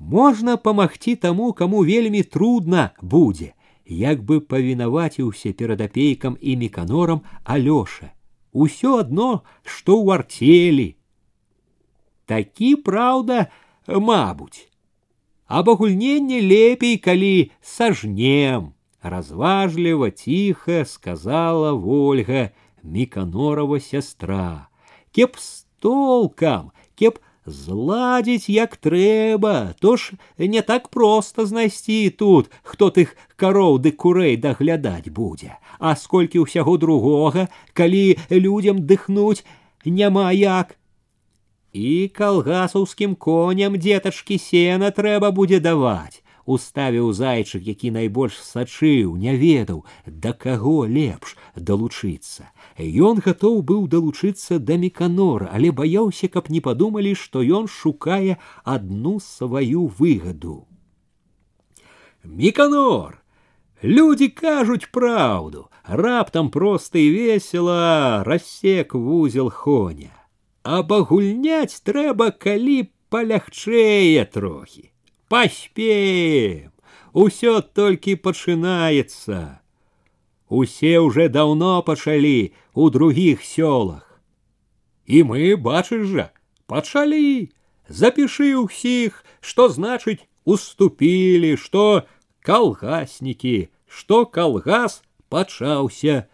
Speaker 1: Можна памагчы таму, каму вельмі трудна будзе, як бы павінаваціўся перад апейкам і меканорам Алёша усё одно, што ў артелі. Такі праўда, мабуць. абагульненне лепей, калі сажнем. Разважліва ціха сказала Вольга, Міканорова сястра. Кеп з толкам, кеп зладзіць як трэба, то ж не так проста знайсці тут, хто тых кароў ды курэй даглядаць будзе, а сколькі ўсяго другога, калі людзям дыхнуць няма як. І калгасаўскім коням дзетачкі сена трэба будзе даваць уставіў зайчык, які найбольш сачыў, не ведаў, да каго лепш далучыцца. Ён гатоў быў далучыцца да меканора, але баяўся, каб не падумалі, што ён шукае адну сваю выгаду. Меканор! Людзі кажуць праўду, раптам проста і весела рассек вузел хоня. Абагульняць трэба, калі палягчэе трохі паспеем усё толькі пачынаецца усе уже даўно пачалі у других сёлах і мы бачыш жа пачалі запішы ўсіх што значыць уступілі што калгаснікі што калгас пачаўся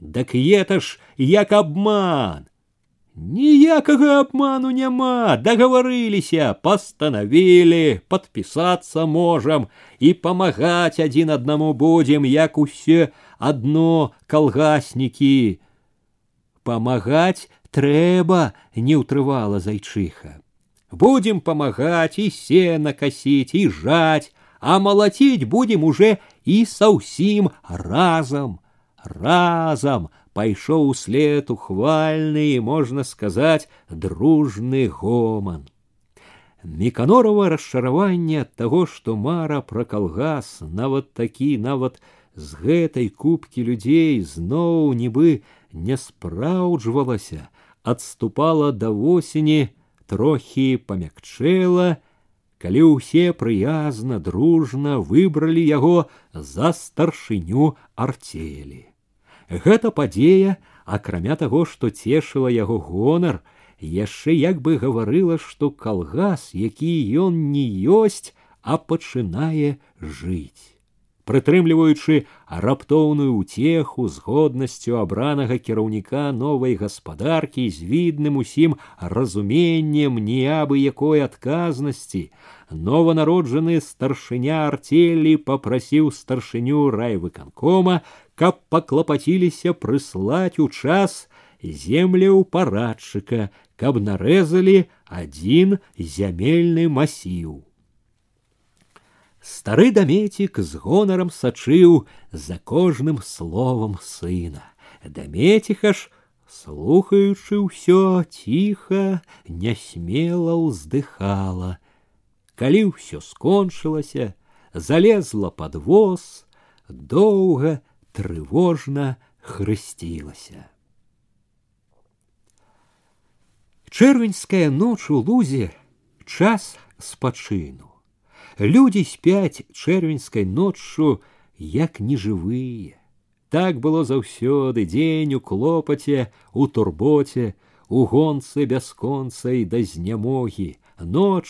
Speaker 1: дак это ж як обман Ніякага обману няма, дагаварыліся, пастанавілі, падпісацца можам і памагаць адзін аднаму будзем, як усе адно калгаснікі. Памагаць трэба, не ўтрывала зайчыха. Будем памагаць і сена касіць і жаць, а малаціць будем уже і са ўсім разам, разам, пайшоў услед ухвальны і можна сказаць дружны гоман. Меканорова расчараванне ад таго, што мара пра калгас, нават такі нават з гэтай кубкі людзей зноў нібы не спраўджвалася, адступала да восені, трохі памякчэла, калі ўсе прыязна дружна выбралі яго за старшыню арцелі. Гэта падзея, акрамя таго, што цешыла яго гонар, яшчэ як бы гаварыла, што калгас, які ён не ёсць, а пачынае жыць. Прытрымліваючы раптоўную ўцеху з годнасцю абранага кіраўніка новай гаспадаркі з видным усім разуменнем ніабы якой адказнасці, нованароджаны старшыня артелі попрасіў старшыню райвыканкома каб паклапаціліся прыслаць у час земляў парадчыка, каб нарэзалі адзін зямельны масіў. Стары дамецік з гонарам сачыў за кожным словам сына. Дамеціха ж, слухаючы ўсё ціха, нясмела ўздыхала. Калі ўсё скончылася, залезла под воз, доўга трывожна хрысцілася. Чэрвеньская ноч у лузе час спачыну. Людзі спяць чэрвеньскай ноччу, як нежывыя. Так было заўсёды дзень у клопаце, у турботе, у гонцы бясконцай да знямогі, ноч,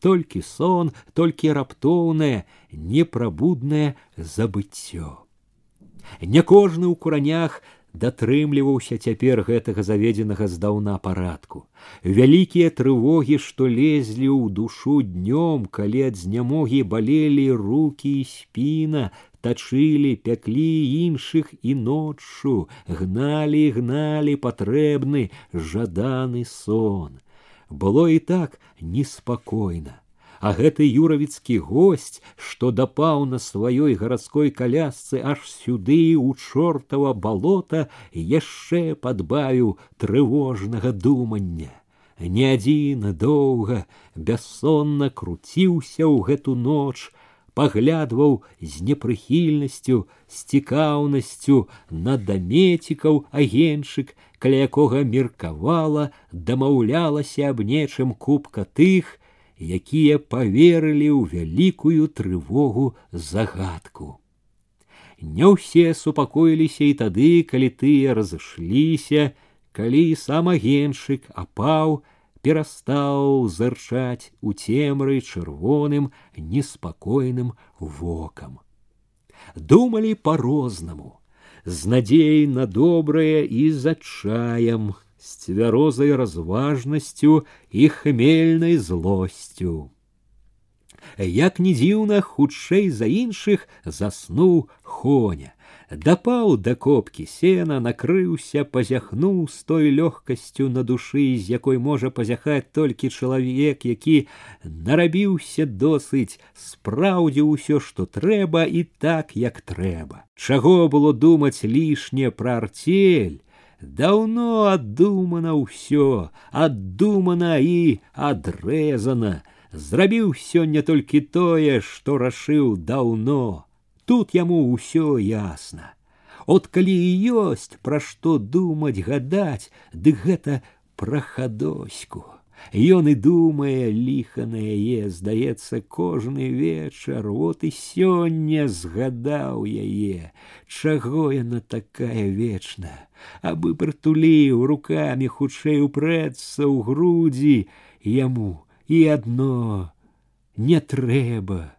Speaker 1: толькі сон, толькі раптоўнае, непрабуднае забыццё не кожны ў куранях датрымліваўся цяпер гэтага заведзенага здаўна парадку. Вялікія трывогі, што лезлі ў душу днём, калі ад знямогі балелі руки і спіна, тачылі, пяклі іншых і ноччу, гналі, гналі патрэбны жаданы сон. Было і так неспакойна а гэты юравіцкі госць, што дапаў на сваёй гарадской калясцы аж сюды у чортава балота яшчэ падбавіў трывожнага думання. Не адзін доўга бяссонна круціўся ў гэту ноч, паглядваў з непрыхільнасцю, з цікаўнасцю на дамецікаў агеншык, каля якога меркавала, дамаўлялася аб нечым кубка тых, якія поверылі ў вялікую трывогу загадку. Не ўсе супакоіліся і тады, калі тыя разышліся, калі сам агеншык апаў, перастаў зырчаць у цемры чырвоным неспакойным вокам. Думалі по-рознаму, з надзеяй на добрае і з адчаем, з цвярозай разважнасцю і хмельнай злосцю. Як не дзіўна, хутчэй за іншых заснуў хоня, дапаў да копкі сена, накрыўся, пазяхнуў з той лёгкасцю на душы, з якой можа пазяхаць толькі чалавек, які нарабіўся досыць, спраўдзіў усё, што трэба і так, як трэба. Чаго было думаць лішне пра арцель, Даўно аддумана ўсё, аддумана і адрэзана. Зрабіў сёння толькі тое, што рашыў даўно тут яму ўсё ясна. От калі і ёсць пра што думаць гадаць, дык гэта пра хадоську. Ён і думае ліха на яе, здаецца, кожны вечар, вот і сёння згадаў яе, чаго яна такая вечная, абы прытуліў руками хутчэй упрэцца ў грудзі яму і адно не трэба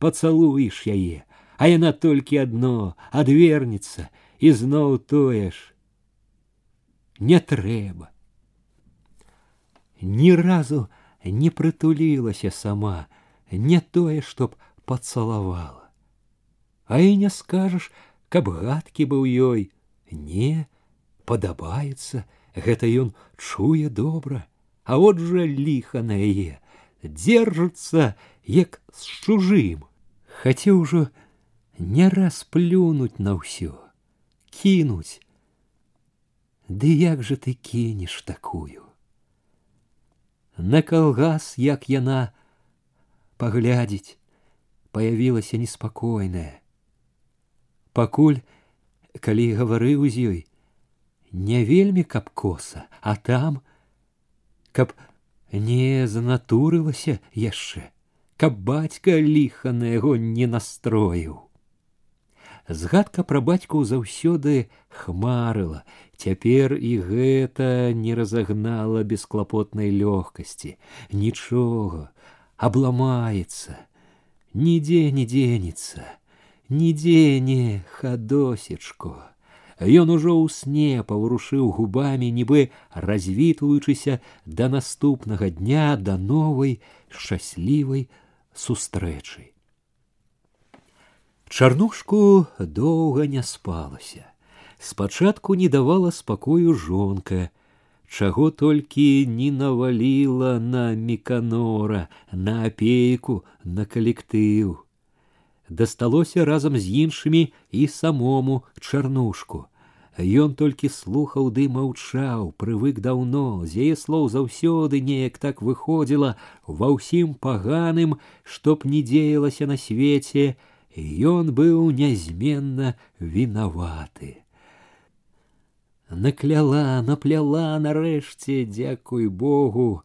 Speaker 1: пацалуеш яе, а яна толькі адно адвернецца і зноў тое ж. Не трэба. Ні разу не прытулілася сама, не тое, чтоб пацалавала. А і не скажаш, каб гадкі быў ёй, не падабаецца, гэта ён чуе добра, а от жа ліха на яе, держится як з чужым. Хацеў ужо не раз плюнуть на ўсё, кінуць. Ды як жа ты кінеш такую? На калгас, як яна паглядзець, паявілася неспакойная. Пакуль, калі гаварыў з ёй, не вельмі каб коса, а там, каб не занатурылася яшчэ каб бацька ліха на яго не настроіў. Згадка пра бацькаў заўсёды хмарыла, цяпер і гэта не разагнала бесклапотнай лёгкасці, нічога, абламаецца, нідзе не дзенецца, нідзе не хадосечко. Ён ужо ў сне паварушыў губамі, нібы развітваючыся да наступнага дня да новай шчаслівай сустрэчы. Чарнушку доўга не спалася. Спачатку не давала спакою жонка, чаго толькі не наваліла на міканора, на апейку, на калектыў. Дасталося разам з іншымі і самому чарнушку. Ён толькі слухаў ды маўчаў, прывык даўно, з яе слоў заўсёды неяк так выходзіла ва ўсім паганым, што б не дзеялася на свеце, ён быў нязменна вінаваты. Накляла, напляла нарэшце, дзякуй Богу,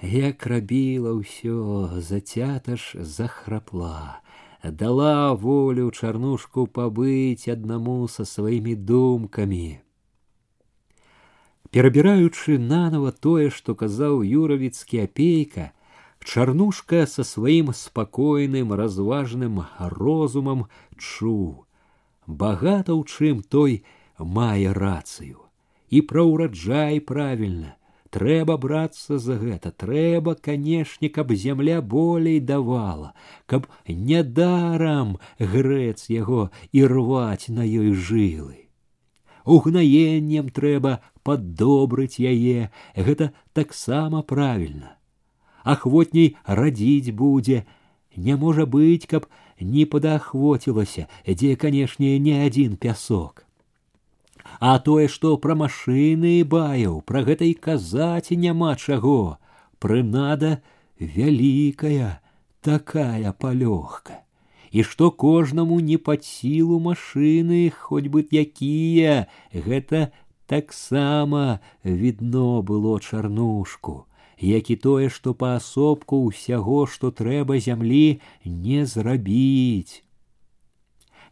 Speaker 1: як рабіла ўсё, зацята ж захрапла дала волю чарнушку побыть одному со своими думками. Перабіраючы нанова тое, што казаў юравіцкі апейка, чарнушка со сваім спакойным разважным розумам чуў. Багата ў чым той мае рацыю. І пра ўраджай правільна, трэба брацца за гэта трэба канешне каб зямля болей давала каб нядарам грэц яго і рваць на ёй жылы угнаеннем трэба паддобрыць яе гэта таксама правільна ахвотней радзіць будзе не можа быць каб не падахвоцілася дзе канешне не адзін пясок а тое што пра машыны баяў пра гэта і казаць няма чаго прынада вялікая такая палёгка і што кожнаму не пад сілу машыны хоць бы якія гэта таксама відно было чарнушку Як і тое што паасобку ўсяго што трэба зямлі не зрабіць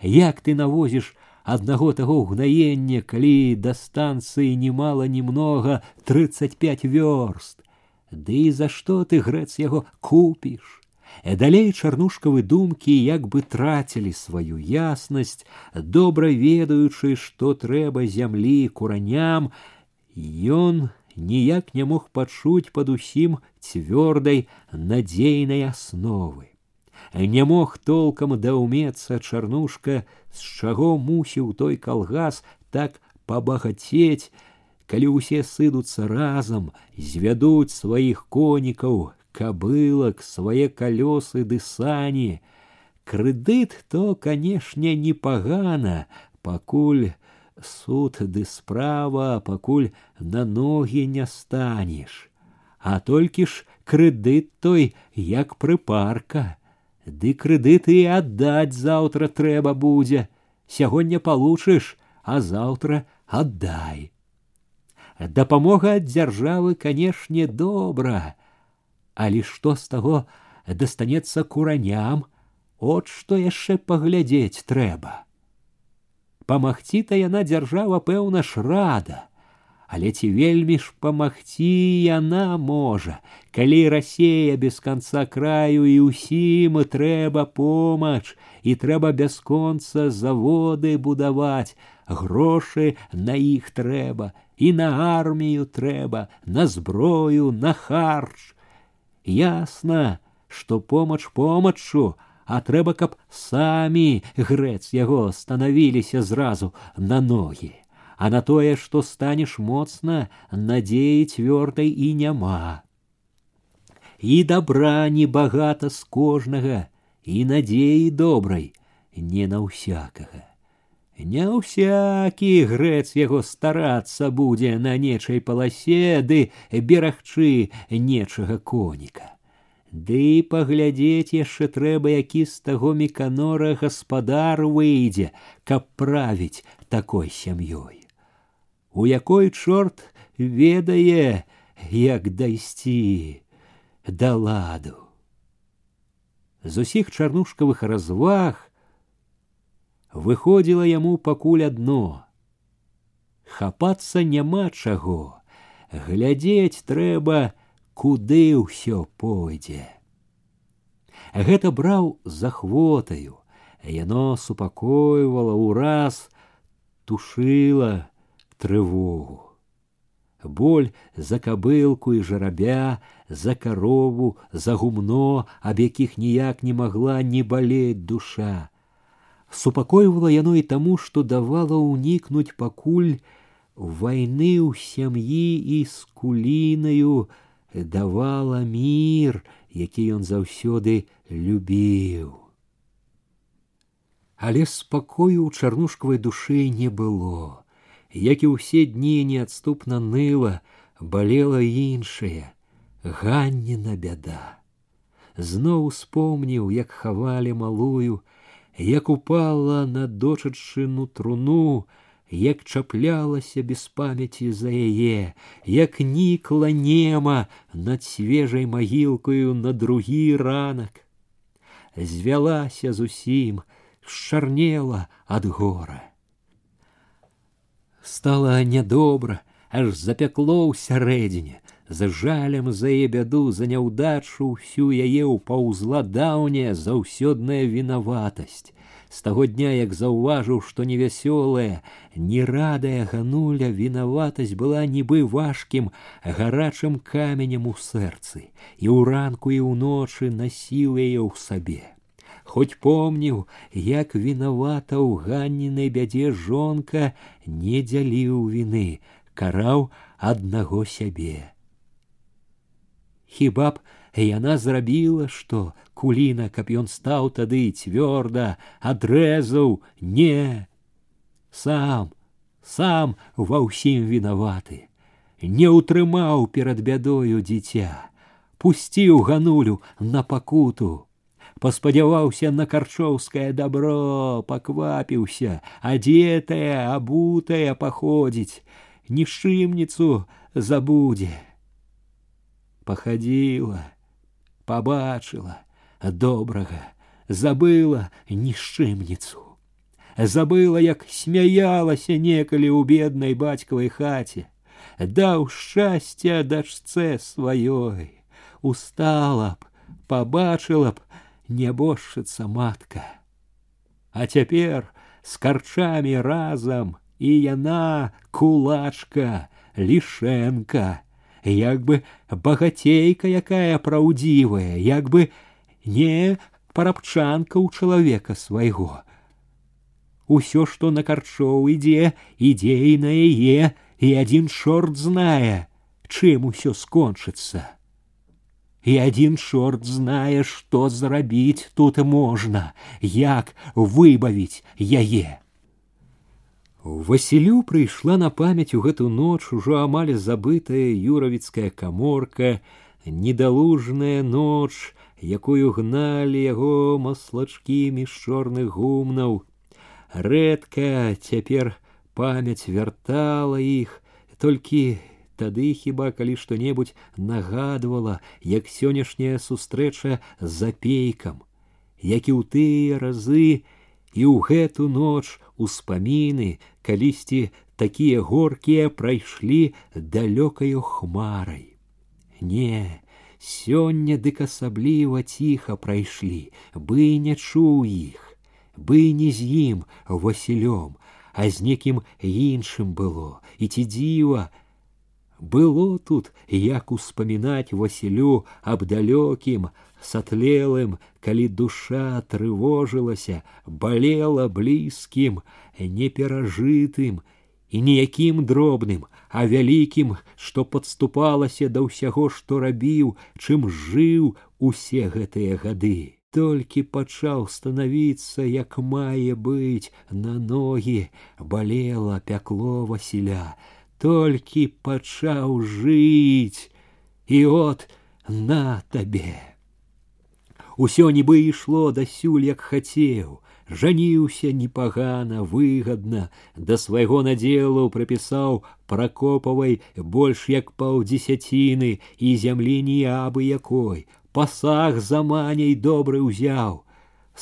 Speaker 1: як ты навозіш аднаго таго ўгнаення, калі да станцыі немала немнога 35 вёрст. Ды за што ты грэц яго купіш? Э далей чарнушкавы думкі як бы трацілі сваю яснасць, добра ведаючы, што трэба зямлі кураням, ён ніяк не мог пачуць пад усім цвёрдай надзейнай асновы. Не мог толкам даўмецца чарнушка, з чаго мусіў той калгас так пабагацець, калі ўсе сыдуцца разам, звядуць сваіх конікаў, кабылак, свае калёсы ды сані. Крэдыт то, канешне, непагана, пакуль суд ды справа, пакуль на ногі не станеш. А толькі ж крэдыт той, як прыпарка. Ды крэдыты і аддаць заўтра трэба будзе. Сягоння получыш, а заўтра аддай. Дапамога ад дзяржавы, канешне, добра, але што з таго дастанецца кураням, от што яшчэ паглядзець трэба. Памагці то яна дзяржава пэўна ж рада, але ці вельмі ж памагці яна можа, калі рассея без канца краю і ўсім трэба помач і трэба бясконца заводы будаваць, грошы на іх трэба, і на армію трэба, на зброю, на харч, ясна, што помач помачу, а трэба, каб самі грэц яго станавіліся зразу на ногі. А на тое, што станеш моцна, надзеі цвёрдай і няма. І добра небагата з кожнага, і надзеі добрай, не на ўсякага. Не ўсякі грэц яго старацца будзе на нечай паласе ды берагчы нечага коніка. Ды паглядзець яшчэ трэба, які з таго меканора гаспадар выйдзе, каб правіць такой сям'ёй. У якой чорт ведае, як дайсці да ладу. З усіх чарнушкавых разваг выходзіла яму пакуль адно. Хапацца няма чаго, глядзець трэба, куды ўсё пойдзе. Гэта браў захвотаю, яно супакойвала ўраз, тушыла трывогу. Боль за кабылку і жарабя, за карову, за гумно, аб якіх ніяк не магла не балець душа супакойвала яно і таму, што давала ўнікнуць пакуль вайны ў сям'і і з кулінаю давала мір, які ён заўсёды любіў. Але спакою ў чарнушкавай душы не было, як і ўсе дні неадступна ныла, балела іншае, ганніна бяда. Зноў успомніў, як хавалі малую, як упала на дочачыну труну, як чаплялася без памяці за яе, як нікла нема над свежай магілкаю на другі ранак. Звялася зусім, шчарнела ад гора. Стала нядобра, аж запякло ў сярэдзіне, за жалем за яе бяду за няўдачу ўсю яе ўпаўзла даўняя заўсёдная вінаватасць з таго дня як заўважыў што невясёлая нерадая гануля вінаватасць была нібы важкім гарачым каменем у сэрцы і ў ранку і ўночы насіў яе ў сабе хоць помніў як вінавата ў ганнінай бядзе жонка не дзяліў віны караў аднаго сябе хіба б яна зрабіла што куліна каб ён стаў тады цвёрда адрэзаў не сам сам ва ўсім вінаваты не ўтрымаў перад бядою дзіця пусціў ганулю на пакуту паспадзяваўся на карчоўскае дабро паквапіўся адзетая абутая паходзіць нішчымніцу забудзе пахадзіла, пабачыла добрага, забыла нішчымніцу. забыла, як смяялася некалі ў беднай бацькавай хаце, даў шчасця дачцэ сваёй, устала б, побачила б нябожчыца матка. А цяпер з карчамі разам і яна кулачка, лішэнка, як бы багацейка якая праўдзівая, як бы не парабчанка ў чалавека свайго. Усё, што на карчоў ідзе, ідзе і на яе, і адзін чорт знае, чым усё скончыцца. І адзін чорт знае, што зрабіць тут можна, як выбавіць яе. Васілю прыйшла на памяць у гэту ноч ужо амаль забытая юравіцкая каморка, недалужная ноч, якую гналі яго маслачкі між чорных гумнаў. Рэдка цяпер памяць вяртала іх, толькі тады хіба калі што-небудзь нагадвала, як сённяшняя сустрэча з запейкам, як і ў тыя разы і ў гэту ноч успаміны калісьці такія горкія прайшлі далёкаю хмарай. Не, сёння дык асабліва ціха прайшлі, бы не чуў іх, бы не з ім Васілём, а з некім іншым было, і ці дзіва, было тут, як успамінаць Васілю аб далёкім, сатлелым, калі душа трывожылася, балела блізкім, неперажытым і ніякім дробным, а вялікім, што падступалася да ўсяго, што рабіў, чым жыў усе гэтыя гады. Толькі пачаў станавіцца, як мае быць на ногі, балела пякло Васіля, толькі пачаў жыць, і от на табе. Усё нібы ішло дасюль, як хацеў, жаніўся непагана выгадна да свайго надзелу прапісаў пракопавай больш як паўдзесяціны і зямлі ніябы якой пасаг за маняй добры ўзяў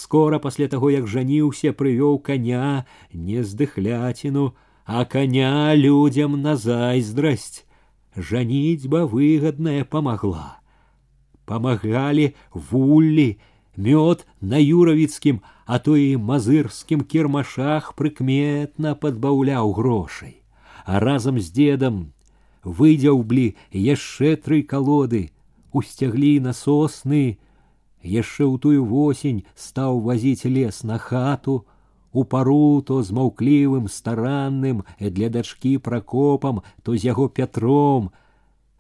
Speaker 1: скора пасля таго як жаніўся прывёў коня не здыхляціну а коня людзям на зайздрасць жаніцьба выгадная памагла памагалі вуллі мёд на юравіцкім а то і мазырскім кірмашах прыкметна падбаўляў грошай, а разам з дедам выдзяўблі яшчэ тры калоды, усцяглі на сосны, яшчэ ў тую восень стаў вазіць лес на хату, у пару то з маўклівым старанным для дачкі пракопам, то з яго пятром,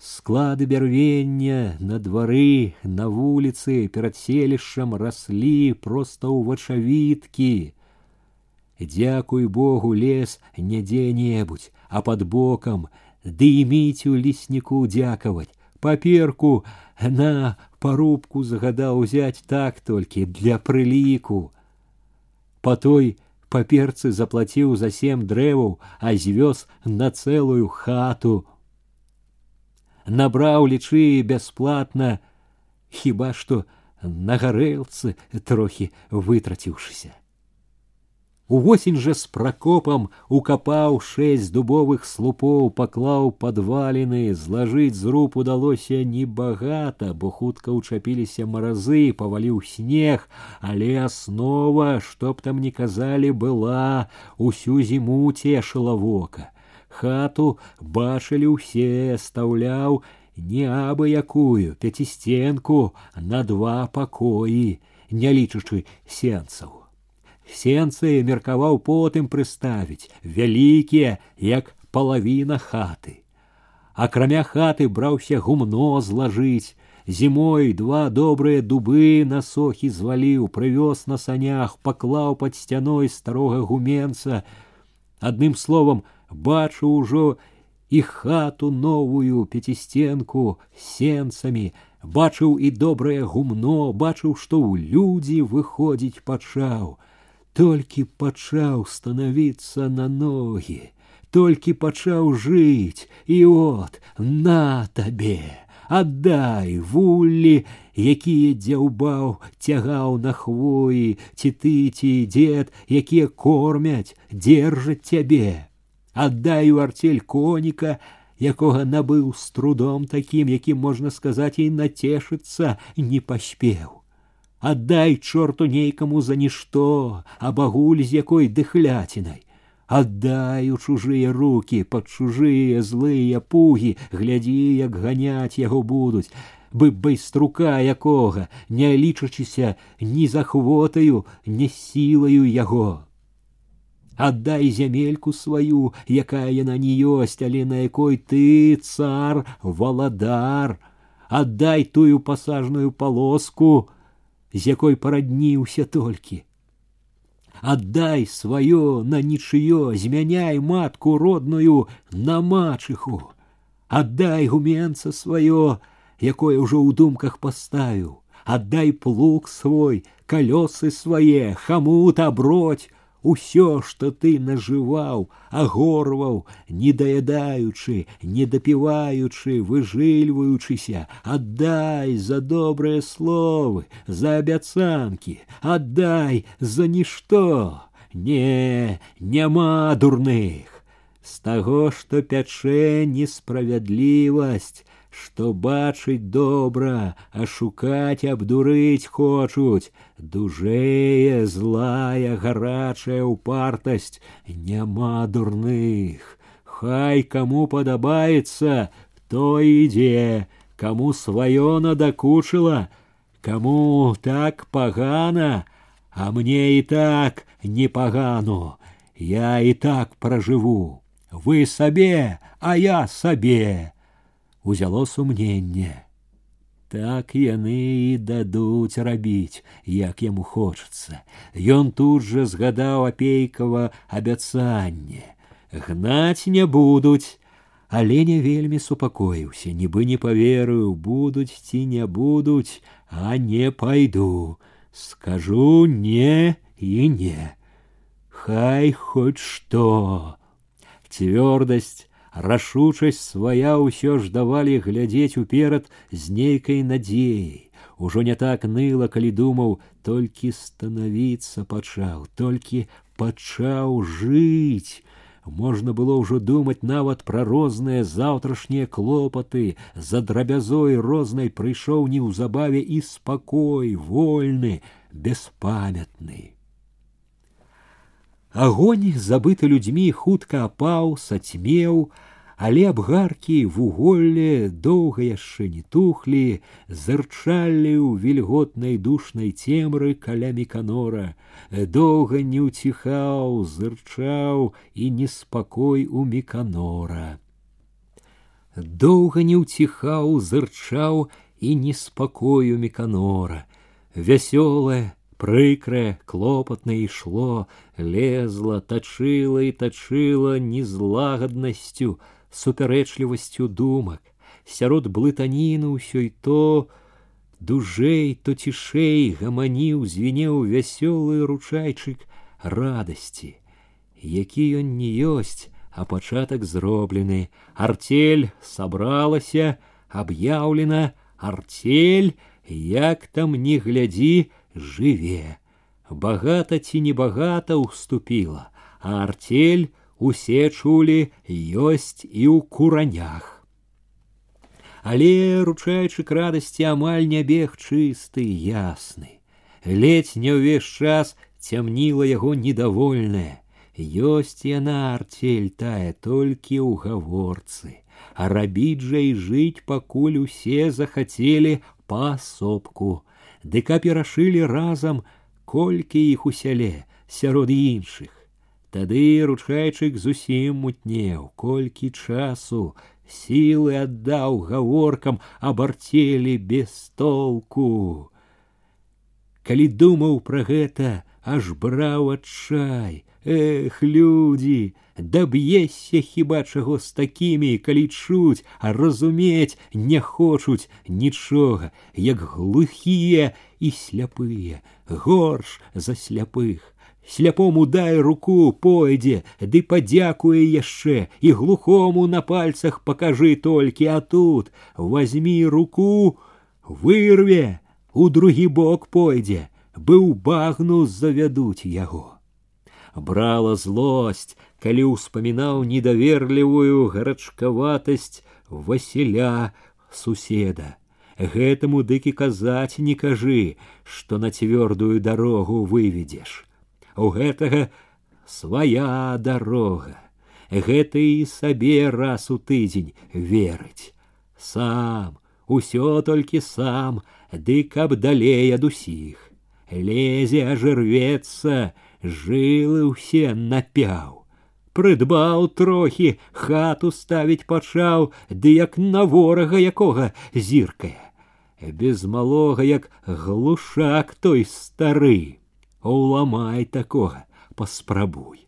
Speaker 1: Склады бярвення на двары, на вуліцы перад селішчам раслі проста ў вачавіткі. Дзякуй Богу лес не дзе-небудзь, а под бокам, ды і міцю лесніку дзякаваць, паперку на парубку загадаў узяць так толькі для прыліку. Па той паперцы заплаціў за сем дрэваў, а звёз на цэлую хату набраў лічы бясплатна, хіба што на гарэлцы трохі вытраціўшыся. Увосень жа з пракопам укапаў шэсць дубовых слупоў, паклаў падваліны, злажыць зруб удалося небагата, бо хутка ўчапіліся маразы, паваліў снег, але аснова, што б там не казалі, была, усю зіму цешыла вока хату бачылі ўсе стаўляў не абы якую пяцісценку на два пакоі не лічачы сенцаў сенцы меркаваў потым прыставіць вялікія як палавіна хаты акрамя хаты браўся гумно злажыць зімой два добрыя дубы на сохі зваліў прывёз на санях паклаў пад сцяной старога гуменца адным словам бачу ўжо і хату новую пяцісценку сенцамі, бачыў і добрае гумно, бачыў, што ў людзі выходзіць пачаў, толькі пачаў станавіцца на ногі, толькі пачаў жыць і от на табе, аддай вуллі, якія дзяўбаў цягаў на хвоі, ці ты ці дзед, якія кормяць, дзержаць цябе. Аддай у артель коніка, якога набыў з трудом такім, якім можна сказаць і нацешыцца не паспеў. Аддай чорту нейкаму за нішто, а багуль з якой дыхляцінай. Аддай у чужыя руки под чужыя злыя пугі, глядзі, як ганяць яго будуць, бы байструка якога, не лічачыся ні захвотаю, ні сілаю яго. Аддай зямельку сваю, якая яна не ёсць, але на якой ты цар, валадар, аддай тую пасажную полоску, з якой парадніўся толькі. Аддай сваё на нічыё, змяняй матку родную на мачыху. Аддай гуменца сваё, якое ўжо ў думках паставіў. Аддай плуг свой, калёсы свае, хамут абродь, усё, што ты нажываў, агорваў, не даядаючы, не дапіваючы, выжыльваючыся, аддай за добрыя словы, за абяцанкі, аддай за нішто. Не, няма дурных. З таго, што пячэ несправядлівасць, што бачыць добра, а шукаць абдурыць хочуць, дужэе злая гарачая упартасць, няма дурных. Хай каму падабаецца, то ідзе, каму сваё надакучыла, каму так пагана, а мне і так непагану, я і так пражыву. Вы сабе, а я сабе узяло сумненне. Так яны і дадуць рабіць, як яму хочацца. Ён тут жа згадаў апейкава абяцанне. Гнаць не будуць, але не вельмі супакоіўся, нібы не паверыў, будуць ці не будуць, а не пайду. Скажу не і не. Хай хоць што. Цвёрдасць рашучасць свая ўсё ж давалі глядзець уперад з нейкай надзеяй. Ужо не так ныла, калі думаў, толькі станавіцца пачаў, толькі пачаў жыць. Можна было ўжо думаць нават пра розныя заўтрашнія клопаты, за драбязой рознай прыйшоў неўзабаве і спакой, вольны, беспамятны. Агонь, забыты людзьмі хутка апаў, сацьмеў, але абгаркі вуголле доўга яшчэ не тухлі, зырчалі ў вільготнай душнай цемры каля меканора, доўга не ўціхаў, зырчаў і неспакой у меканора. Доўга не ўціхаў, зырчаў і неспакою меканора, вясёлае, прыкрае клопатна ішло лезла тачыла і тачыла незлагаднасцю супярэчлівасцю думак сярод блытаніны ўсё і то дужэй то цішэй гаманіў звенеў вясёлы ручайчык радасці які ён не ёсць а пачатак зроблены артель сабралася аб'яўлена артель як там не глядзі жыве. Багата ці небагата ўступіла, а артель усе чулі ёсць і ў куранях. Але ручаючы к радасці амаль не бег чысты ясны. Ледзь не ўвесь час цямніла яго недовольная. Ёсць яна артель тая толькі ў гаворцы, а рабіць жа і жыць пакуль усе захацелі паасобку Дыка перашылі разам колькі іх у сяле сярод іншых. Тады ручайчык зусім мутнеў, колькі часу сілы аддаў гаворкам абарцелі без толку. Калі думаў пра гэта, аж браў адчай, Эх, людзі, даб'ешся хіба чаго з такімі, калі чуць, а разумець не хочуць нічога, як глухія і сляпыя, горш за сляпых. Сляпому дай руку пойдзе, ды падзякуе яшчэ і глухому на пальцах покажи толькі, а тут возьми руку, вырве, у другі бок пойдзе, быў багну завядуць яго. Брала злость, калі ўспамінаў недаверлівую гарачкаватасць Васіля суседа. Гэтаму дык і казаць не кажы, што на цвёрдую дарогу выведзеш у гэтага свая дарога. Гэта і сабе раз у тыдзень верыць. Сам, усё толькі сам, ды каб далей ад усіх. Лезе ажырвецца, жылы ўсе напяў. Прыдбаў трохі, хату ставіць пачаў, ды як на ворага якога зіркае. Без малога, як глушак той стары уламай такога паспрабуй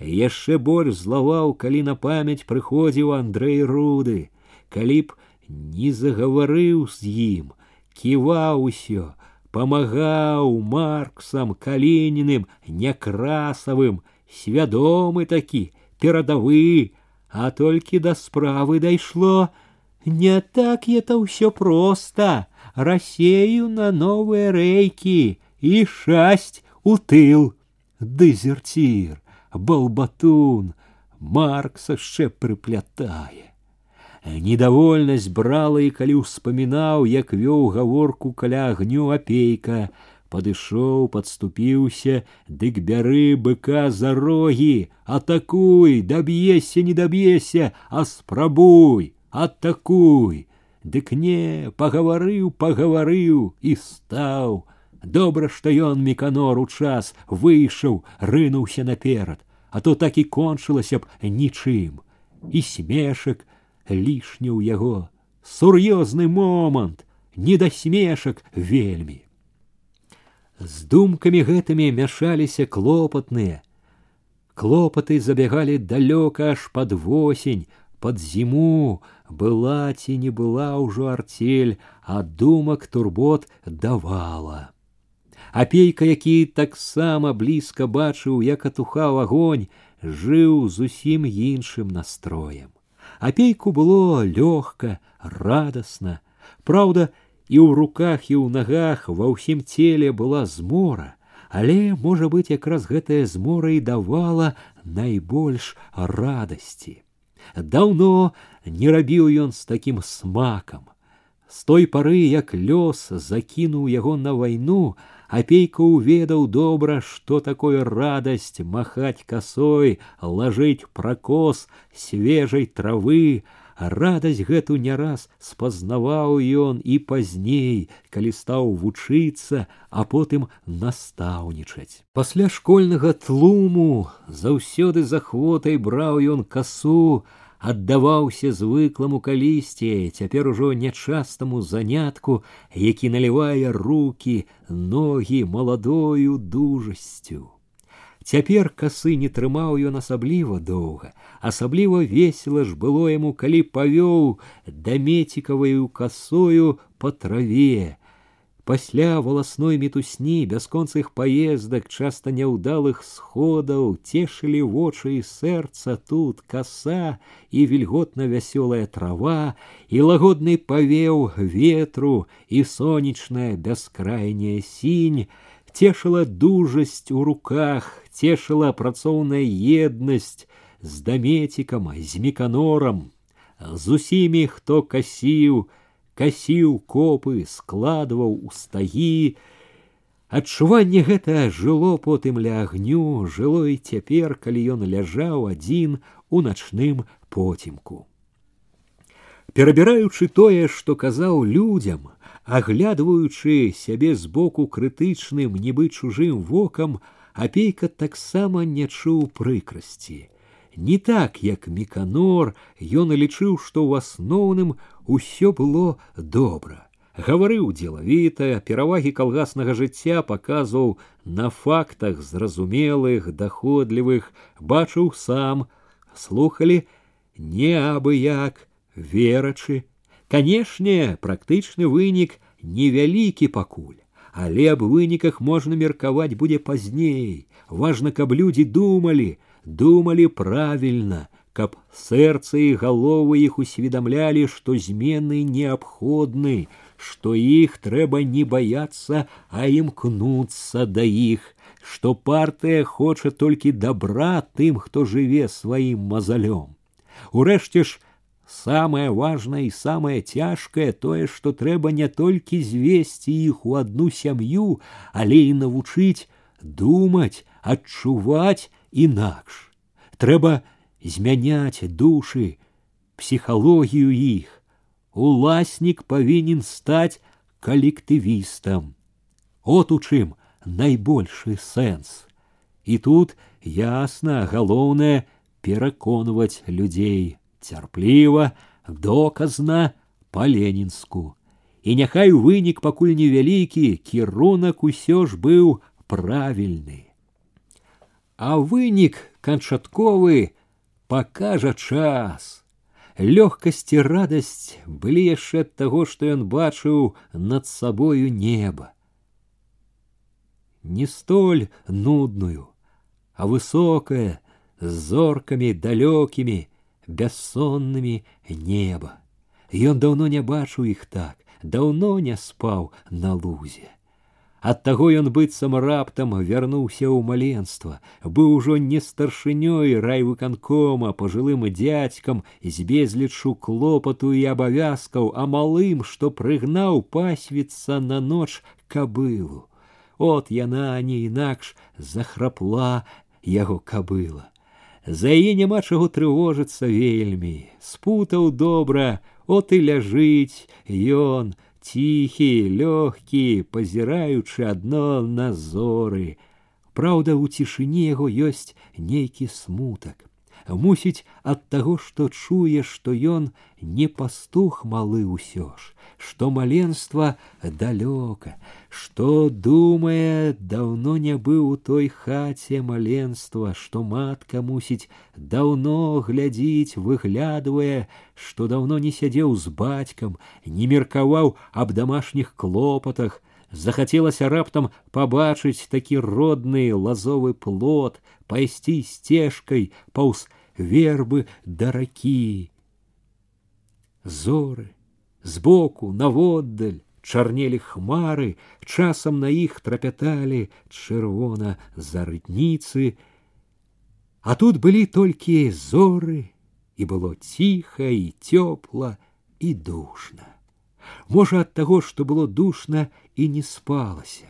Speaker 1: яшчэ больш злаваў калі на памяць прыходзіў андрей руды калі б не загаварыў з ім ківаў усё памагаў марксам калініным някрасавым свядомы такі перадавы а толькі да справы дайшло не так это ўсё проста рассею на новыя рэйкі і шасць у тыл дезертир, балбатун, Маркса яшчэ прыплятае. Недовольнасць брала і калі ўспамінаў, як вёў гаворку каля агню апейка, падышоў, падступіўся, дык бяры быка за рогі, атакуй, даб'ешся, не даб'ешся, а спрабуй, атакуй. Дык не, пагаварыў, пагаварыў і стаў, Добра, што ён міканор у час выйшаў, рынуўся наперад, а то так і кончылася б нічым. І смешак лішні ў яго. Сур'ёзны момант, не да смешак вельмі. З думкамі гэтымі мяшаліся клопатныя. Клопаты забягалі далёка аж пад восень, пад зіму, была ці не была ўжо арцель, а думак турбот давала. Апейка, які таксама блізка бачыў, як атухаў агонь, жыў зусім іншым настроем. Апейку было лёгка, радасна. Праўда, і ў руках і ў нагах ва ўсім целе была змора, але, можа быць, якраз гэтая змора і давала найбольш радасці. Даўно не рабіў ён з такім смакам. З той пары, як лёс закінуў яго на вайну, Апейка уведаў добра, што такое радасць махаць касой, лажыць пракос свежай травы, радасць гэту не раз спазнаваў ён і пазней, калі стаў вучыцца, а потым настаўнічаць. Пасля школьнага тлуму заўсёды з ахвотай браў ён касу, аддаваўся звыкламу калісьці, цяпер ужо нячастаму занятку, які налівае руки, ногі маладою дужасцю. Цяпер касы не трымаў ён асабліва доўга, асабліва весела ж было яму, калі павёў дамецікаваю касою па траве, Пасля волосной мітусні, бясконцых паездак, часта няўдалых сходаў цешылі вочы і сэрца тут каса і вільготна вясёлая трава, і лагодны павеў ветру і сонечная бяскрайняя сінь, цешыла дужасць у руках, цешыла працоўная еднасць з дамецікам, з міканорам, з усімі, хто касіў, касіў копы, складваў у стагі. Адчуванне гэта жыло потым ля агню, жыло і цяпер, калі ён ляжаў адзін у начным потімку. Перабіраючы тое, што казаў людзям, аглядваючы сябе збоку крытычным, нібы чужым вокам, апейка таксама не чуў прыкрасці. Не так, як міканор, ён лічыў, што ў асноўным усё было добра. Гаварыў дзелавіта, перавагі калгаснага жыцця паказваў на фактах зразумелых, даходлівых, бачыў сам, слухалі не абы як, верачы. Канешне, практычны вынік невялікі пакуль, але аб выніках можна меркаваць будзе пазней. Важна, каб людзі думалі, думалі правільна, каб сэрцы і галовы іх усведамлялі, што змены неабходны, што іх трэба не баяцца, а імкнуцца да іх, што партыя хоча толькі дабра тым, хто жыве сваім мазалём. Урэшце ж, самое важное и самое цяжкае тое, што трэба не толькі звесці іх у одну сям'ю, але і навучыць думаць, адчуваць інакш. Трэба змяняць душы, псіхалогію іх. Уласнік павінен стаць калектывістам. От у чым найбольшы сэнс. І тут ясна галоўнае пераконваць людзей цярпліва, доказна па-ленінску. І няхай вынік пакуль невялікі, кірунак усё ж быў правільны. А вынік канчатковы пакажа час. Лёгкасць і радасць былі яшчэ ад таго, што ён бачыў над сабою неба. Не столь нудную, а высокое, з зоркамі далёкімі, бяссоннымі неба. Ён даўно не бачыў іх так, даўно не спаў на лузе. Ад таго ён быццам раптам вярнуўся ў маленства, быў ужо не старшынёй райвыканкома, пажылым дзядзькам з безлічу клопату і абавязкаў, а малым, што прыгнаў пасвіцца на ноч кабылу. От яна не інакш захрапла яго кабыла. За яе няма чаго трывожыцца вельмі, спутаў добра, от і ляжыць ён, ціхі, лёгкі, пазіраючы адно на зоры. Праўда, у цішыні яго ёсць нейкі смутак. Мусіць ад таго, што чуе, што ён не пастух малы ўсё ж, што маленства далёка, што думае, даўно не быў у той хаце маленства, што матка мусіць даўно глядзіць, выглядвае, што даўно не сядзеў з бацькам, не меркаваў аб дамашніх клопатах, захацелася раптам пабачыць такі родны лазовы плод, пайсці сцежкай паўз вербы да ракі. Зоры Збоку, наводдаль, чарнелі хмары, часам на іх трапяталі чырвона зарытніцы, А тут былі толькі зоры, і было ціха і цёпла і душна. Можа ад таго, што было душна і не спалася.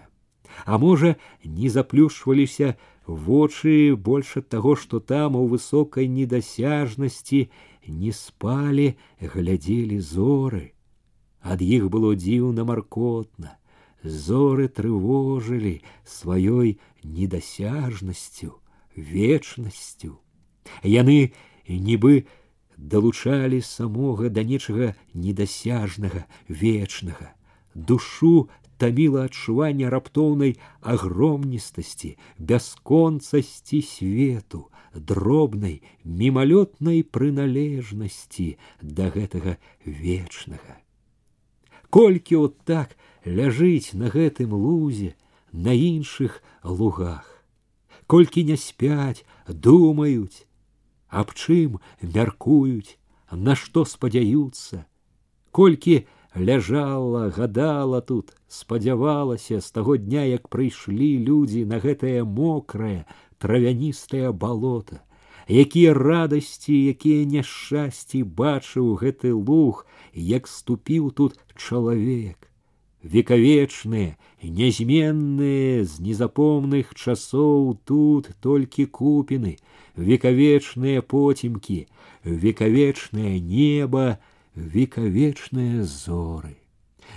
Speaker 1: А можа, не заплюшваліся вочы больш ад таго, што там у высокай недасяжнасці не спалі, глядзелі зоры. Ад іх было дзіўна маркотна, зоры трывожылі сваёй недасяжнасцю, вечнасцю. Яны нібы далучалі самога да нечага недасяжнага, вечнага. Душу таміла адчуванне раптоўнай агромністасці, бясконцасці свету, дробнай мімалётнай прыналежнасці да гэтага вечнага колькі от так ляжыць на гэтым лузе на іншых лугах колькі не спяць думаюць аб чым мяркуюць на што спадзяюцца колькі ляжала гадала тут спадзявалася з таго дня як прыйшлі людзі на гэтае мокрае травяністае балота якія радасці якія няшчасці бачыў гэты луг як ступіў тут чалавек векавечныя нязменныя з незапомных часоў тут толькі купіны векавечныя потемкі векавечнае неба векавечныя зоры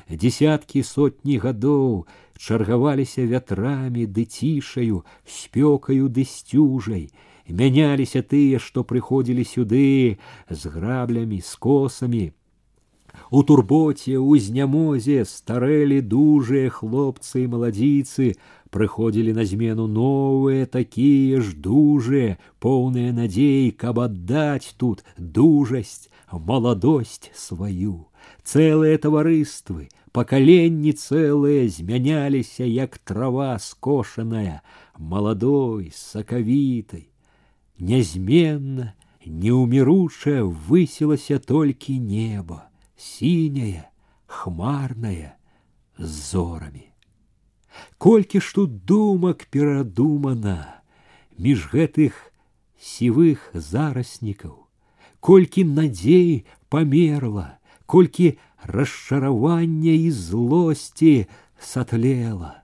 Speaker 1: десяткі сотні гадоў чаргаваліся вятрамі ды цішаю спёкаю ды сцюжай мяняліся тыя, што прыходзілі сюды з граблямі, з косамі. У турботе, у знямозе старэлі дужыя хлопцы і маладзіцы, прыходзілі на змену новыя такія ж дужыя, поўныя надзей, каб аддаць тут дужасць, маладосць сваю. Цэлыя таварыствы, пакаленні цэлыя змяняліся як трава скошаная маладой сакавітай нязменна неўміручая высілася толькі неба сіняе хмарнае з зорамі колькі ж тут думак перадумана між гэтых сівых зараснікаў колькі надзей памерла колькі расчаравання і злосці сатлела.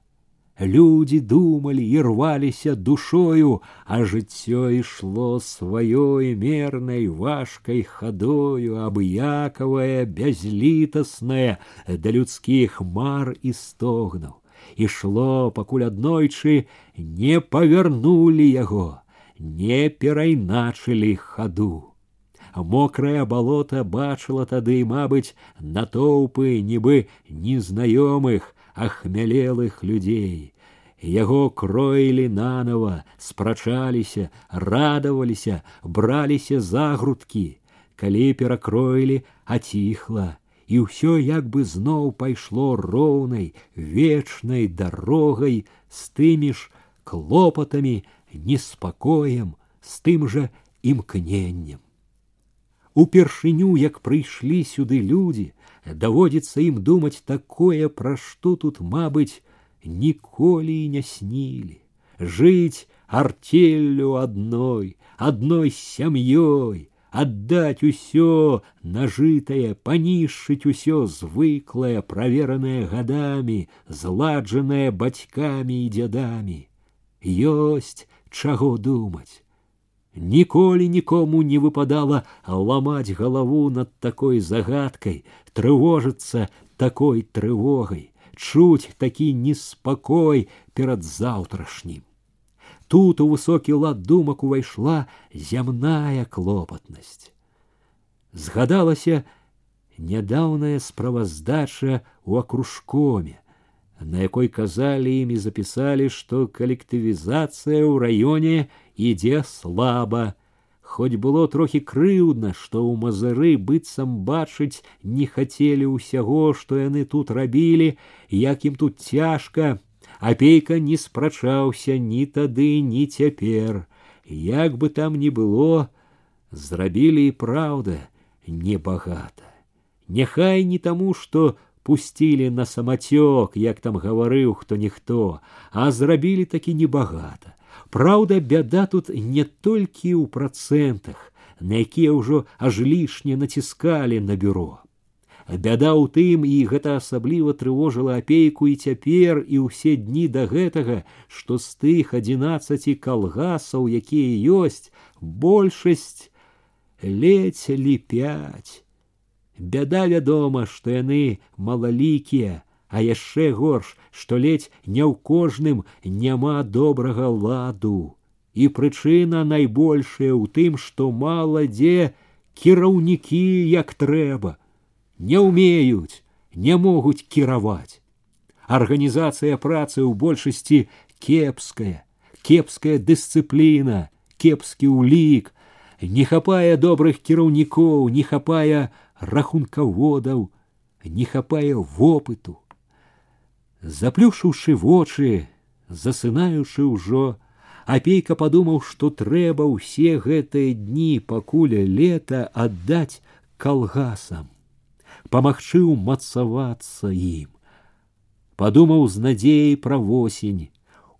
Speaker 1: Люди думали і рваліся душою, а жыццё ішло сваёй мернай важкай хадою, абыякавае, бязлітаснае да людскіх мар і стогнаў. Ішло, пакуль аднойчы не павярнулі яго, не перайначылі хаду мокрае балота бачыла тады, мабыць, натоўпы нібы незнаёмых, ахмялелых людзей. Яго кроілі нанова, спрачаліся, радаваліся, браліся за грудкі. Калі перакроілі, аціхла, і ўсё як бы зноў пайшло роўнай, вечнай дарогай з тымі ж клопатамі, неспакоем, з тым жа імкненнем упершыню як прыйшлі сюды людзі даводзіцца ім думаць такое пра што тут мабыць ніколі і не снілі жыць артеллю адной адной сям'ёй аддаць усё нажытае панішчыць усё звыклае праверанае гадамі зладжанае бацькамі і дзядамі ёсць чаго думаць Ніколі нікому не выпадала ламаць галаву над такой загадкай, трывожыцца такой трывогай, чуць такі неспакой перад заўтрашнім. Тут у высокі лад думак увайшла зямная клопатнасць. Згадалася нядаўная справаздача ў акружкоме, на якой казалі ім і запісалі, што калектывізацыя ў раёне ідзе слаба. Хоць было трохі крыўдна, што ў мазыры быццам бачыць не хацелі ўсяго, што яны тут рабілі, як ім тут цяжка, апейка не спрачаўся ні тады, ні цяпер. Як бы там ні было, зрабілі і праўда небагата. Няхай не таму, што пусцілі на самацёк, як там гаварыў хто ніхто, а зрабілі такі небагата. Праўда, бяда тут не толькі ў працэнтах, на якія ўжо аж лішне націскалі на бюро. Бяда ў тым і гэта асабліва трывожыла апейку і цяпер і ўсе дні да гэтага, што з тых адзінаццаці калгасаў, якія ёсць, большасць ледзь ліпяць Бяда вядома, што яны малалікія, а яшчэ горш, што ледзь не ў кожным няма добрага ладу. І прычына найбольшая ў тым, што мала дзе кіраўнікі як трэба, не ўмеюць, не могуць кіраваць. Арганізацыя працы ў большасці кепская, кепская дысцыпліна, кепскі ўлік, не хапае добрых кіраўнікоў, не хапае рахункаводаў не хапае вопыту. Заплюшыўшы вочы, засынаючы ўжо, апейка падумаў, што трэба ўсе гэтыя дні пакуль лета аддаць калгасам, памагчы ўмацавацца ім. Падумаў з надзеяй пра восень.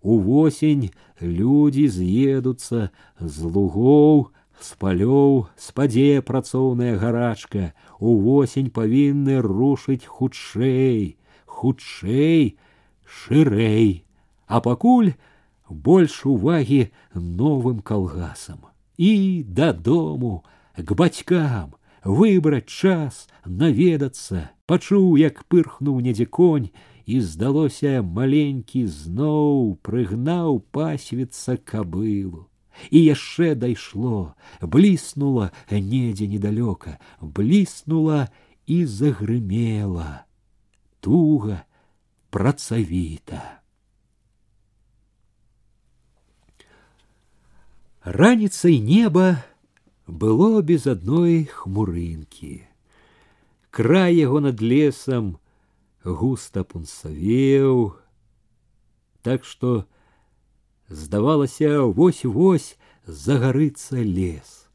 Speaker 1: У восень людзі з'едуцца з лугоў, з палёў спадзе працоўная гарачка, увосень павінны рушыць хутчэй, хутчэй, шырэй, а пакуль больш увагі новым калгасам. І дадому, к бацькам, выбраць час, наведацца, пачуў, як пырхнуў недзе конь, і здалося маленькі зноў прыгнаў пасвіцца кабылу. І яшчэ дайшло, бліснула недзе недалёка, бліснула і загрымела, туга, працавіта. Раніцай неба было без адной хмурынкі. Край яго над лесам густа пунсавеў, так што здавалася вось-вось загарыцца лес.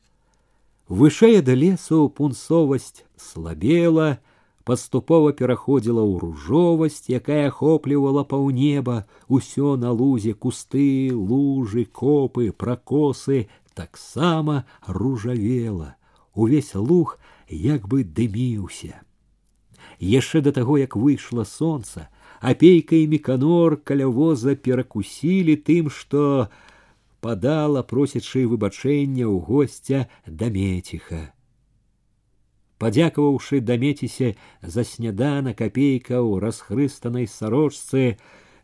Speaker 1: Вышэй да лесу пунсовасць слабела, паступова пераходзіла ў ружовасць, якая ахоплівала паўнеба, усё на лузе кусты, лужы, копы, пракосы таксама ружавела. Увесь луг як бы дыміўся. Яшчэ да таго, як выйшла сонца, апейка і меканор каля воза перакусілі тым, што падала просячы выбачэння ў госця дамеціха. Падзякаваўшы дамеціся за снядана капейка ў расхрыстанай сарочцы,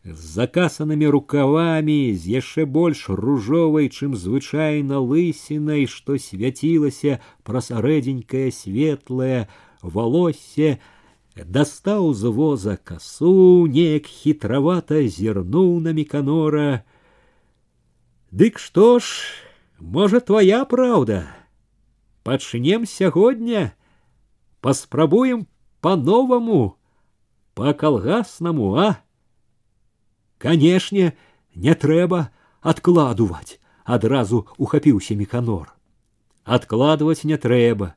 Speaker 1: з закасанымі рукавамі, з яшчэ больш ружовай, чым звычайна лысінай, што свяцілася праз рэдзенькае светлае валоссе, дастаў з воза касу, неяк хітравата зірнуў на меканора. Дык што ж, можа, твоя праўда. Пачнем сягоння, паспрабуем по-новаму, по-калгаснаму, а? Канешне, не трэба адкладываць, адразу ухапіўся меканор. Адкладваць не трэба,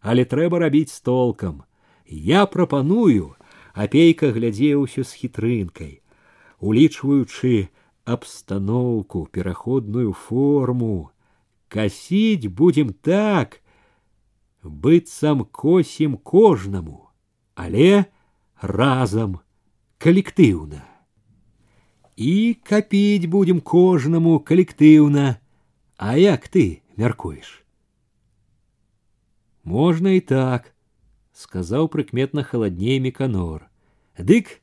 Speaker 1: але трэба рабіць з толкам. Я прапаную, апейка глядзеўся з хітрынкай, улічваючы абстаноўку, пераходную форму, касіць будзем так, быццам косім кожнаму, але разам калектыўна. І капіць будзем кожнаму калектыўна, А як ты мяркуеш? Можна і так, сказаў прыкметна халадней меканор. Дык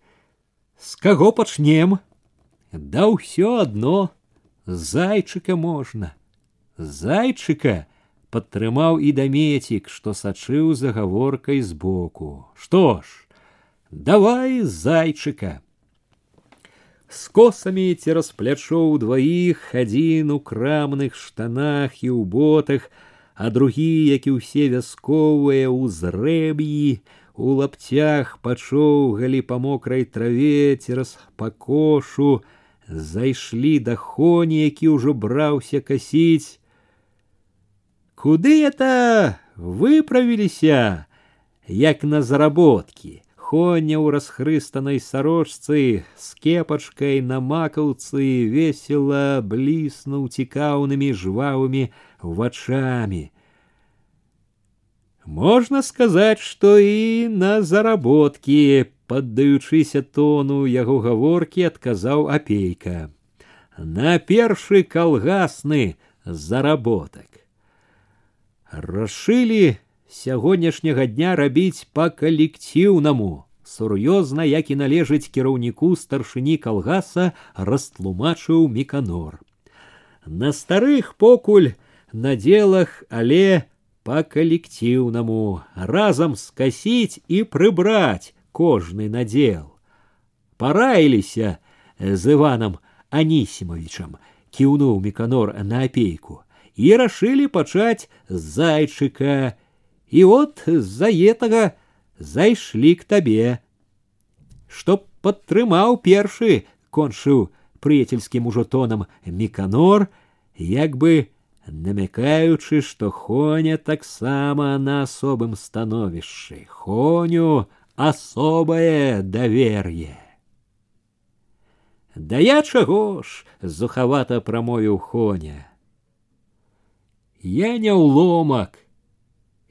Speaker 1: з каго пачнем? Да ўсё адно зайчыка можна. Зайчыка падтрымаў і дамецік, што сачыў за гаворкай збоку. Што ж, давай зайчыка. З косамі цераз плячо ўдваіх адзін у крамных штанах і ў ботах, а другі, як і ўсе вясковыя ў зрэб'і, у лапцях пачоўгалі па мокрай траве цераз пакошу, зайшлі да хоні, які ўжо браўся касіць. Куды это выправіліся, як на заработкі. Хоня ў расхрыстанай сарочцы з кепачкай на макаўцы весела бліснуў цікаўнымі жвавымі вачами. Можно сказать, что и на заработки, паддаючыся тону яго гаворкі адказаў апейка. На першы калгасны заработак. Рашылі сягонняшняга дня рабіць па калектыўнаму. Сур'ёзна, як і належыць кіраўніку старшыні калгаса, растлумачыў меканор. На старых покуль наделах, але по калектыўнаму разам скасіць і прыбраць кожны надел. Параіліся з Іванам Анісімовичам, кіўнуў меканор на апейку, і рашылі пачаць з зайчыка, і от з-за гэтага зайшлі к табе. Што падтрымаў першы, кончыў прыяцельскім ужо тонам меканор, як бы намякаючы, што Хоня таксама на асобым становішчы, Хоню асобае давер'е. Да я чаго ж зухавата прамовіў Хоня. Я не ўломак,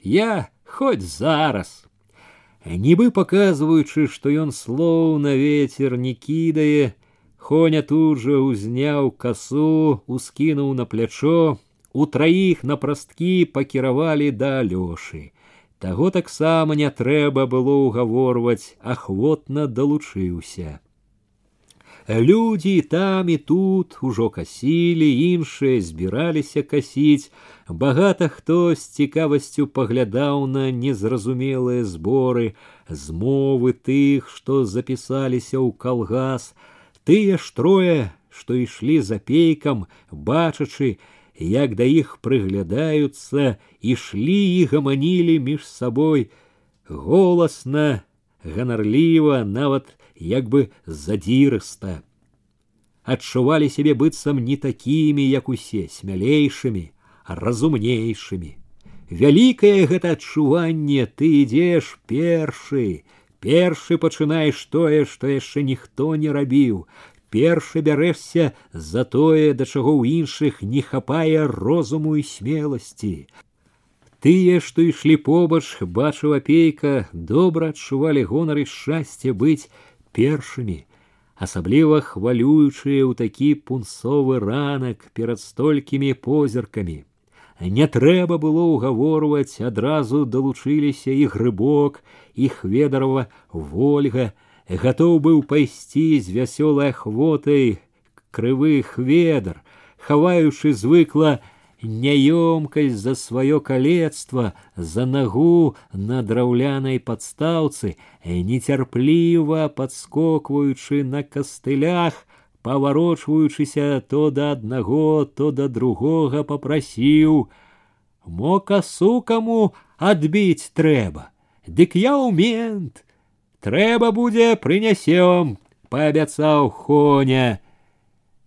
Speaker 1: я хоць зараз. Нібы паказваючы, што ён слоў на ветер не кідае, Хоня тут жа ўзняў касу, ускінуў на плячо, у траіх на прасткі пакіравалі да алёшы. Таго таксама не трэба было ўгаворваць, ахвотна далучыўся. Людзі там і тут ужо касілі, іншыя збіраліся касіць. Багата хто з цікавасцю паглядаў на незразумелыя зборы, змовы тых, што запісаліся ў калгас, тыя ж трое, што ішлі за пейкам, бачачы, як да іх прыглядаюцца, ішлі і гаманілі між сабой голасна, ганарліва, нават як бы задзірыста. Адчувалі сябе быццам не такімі, як усе смялейшымі, разумнейшымі. Вялікае гэта адчуванне ты ідзеш першы, першы пачынаеш тое, што яшчэ ніхто не рабіў, першы бярэшся за тое, да чаго ў іншых не хапае розуму і смеласці. Тыя, што ішлі побач, бачыў апейка, добра адчувалі гонар і шчасце быць першымі, асабліва хвалюючыя ў такі пунцовы ранак перад столькімі позіркамі. Не трэба было ўгаворваць, адразу далучыліся і грыбок, і хведарова ольга, гатоў быў пайсці з вясёлай ахвотай крывых ведар, хаваючы звыкла няёмкасць за сваё калецтва за нагу на драўлянай падстаўцы нецярпліва падскокваючы на кастылях паварочваючыся то да аднаго то да другога попрасіў мо касу каму адбіць трэба дык я ўмент трэба будзе прынясём паабяцаў хоня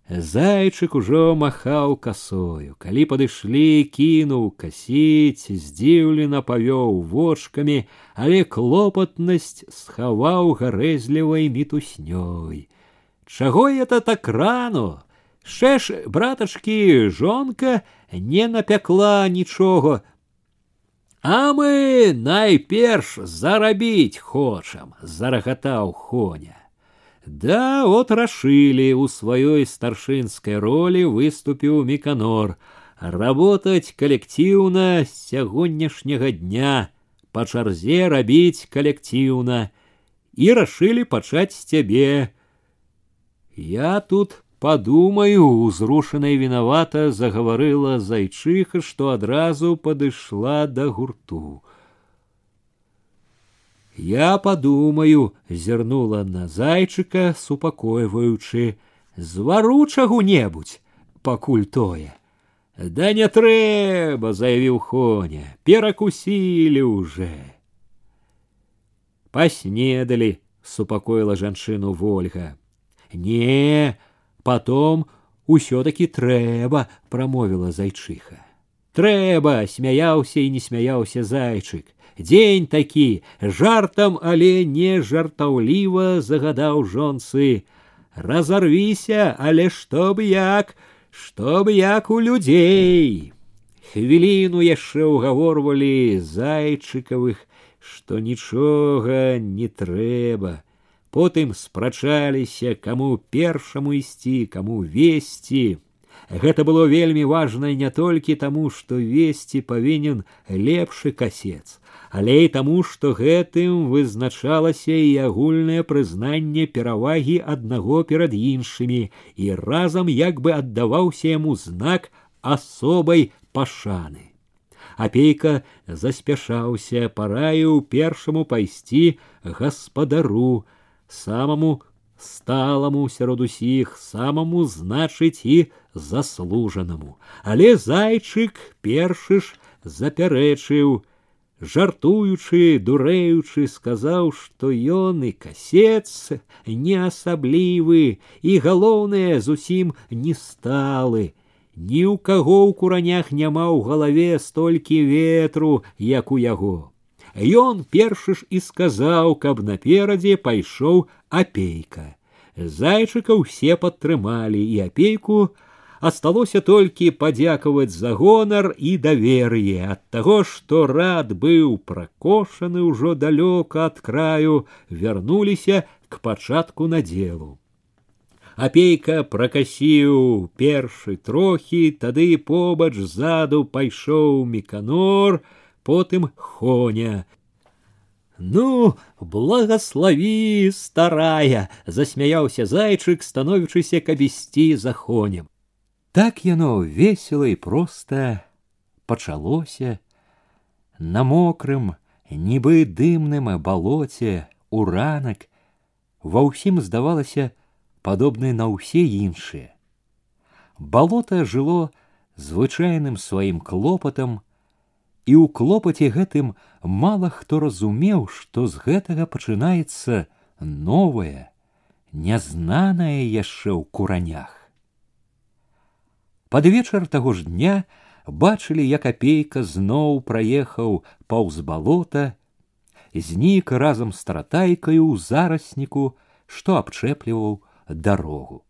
Speaker 1: Зайчык ужо махаў касою, калі падышлі, кінуў касіць, здзіўлена павёў вочкамі, але клопатнасць схаваў гарэзлівай мітуснёй. Чаго это так рано? Шэш, братачкі, жонка не напякла нічога. А мы найперш зарабіць хочам, зарагатаў хоня. Да, вот рашили у своей старшинской роли выступил Миконор. Работать коллективно с сягонняшняга дня, по чарзе рабіць коллективно. И рашили пачаць с тебе. Я тут подумаю, узрушаная виновата заговорила зайчиха, что одразу подышла до гурту. Я подумаю, зернула на зайчыка, супакойваючы, звару чагу-небудзь, пакуль тое. Да не трэба, заявіў Хоня, перакусілі уже. Паснедалі, супакоіла жанчыну Вольга. Не, потом усё-таки трэба, прамовіла зайчыха. Трэба, смяяўся і не смяяўся зайчык. Дзень такі жартам, але не жартаўліва загадаў жонцы. Разарвіся, але чтоб як, чтоб як у людзей. Хвіліну яшчэ ўгаворвалі зайчыкавых, што нічога не трэба. Потым спрачаліся, каму першаму ісці, каму весці. Гэта было вельмі важна не толькі таму, што весці павінен лепшы касец, але і таму, што гэтым вызначалася і агульнае прызнанне перавагі аднаго перад іншымі і разам як бы аддаваўся яму знак асобай пашаны. Апейка заспяшаўся, параіў першаму пайсці гаспадару, самому сталаму сярод усіх, самому значыць і заслужанаму. Але зайчык першы ж запярэчыў, жартуючы, дурэючы, сказаў, што ён і касец не асаблівы і галоўнае зусім не сталы. Ні ў каго ў куранях няма ў галаве столькі ветру, як у яго. Ён першы ж і сказаў, каб наперадзе пайшоў апейка. Зайчыка ўсе падтрымалі і апейку, асталося толькі падзякаваць за гонар і давер'е ад таго, што рад быў пракошаны ўжо далёка ад краю, вярнуліся к пачатку надзелу. Апейка пракасіў першы трохі, тады побач ззаду пайшоў міканор, потым хоня. Ну, благослови, старая, засмяяўся зайчык, становячыся каб ісці за хонем. Так яно весело і проста пачалося на мокрым, нібы дымным балоце у ранак ва ўсім здавалася падобнае на ўсе іншыя. Балота жыло звычайным сваім клопатам, і ў клопаце гэтым мала хто разумеў, што з гэтага пачынаецца новае, нязнанае яшчэ ў куранях. Пад вечар таго ж дня бачылі, як апейка зноў праехаў паўз балота, знік разам з таратайкаю ў зарасніку, што абчэпліваў дарогу.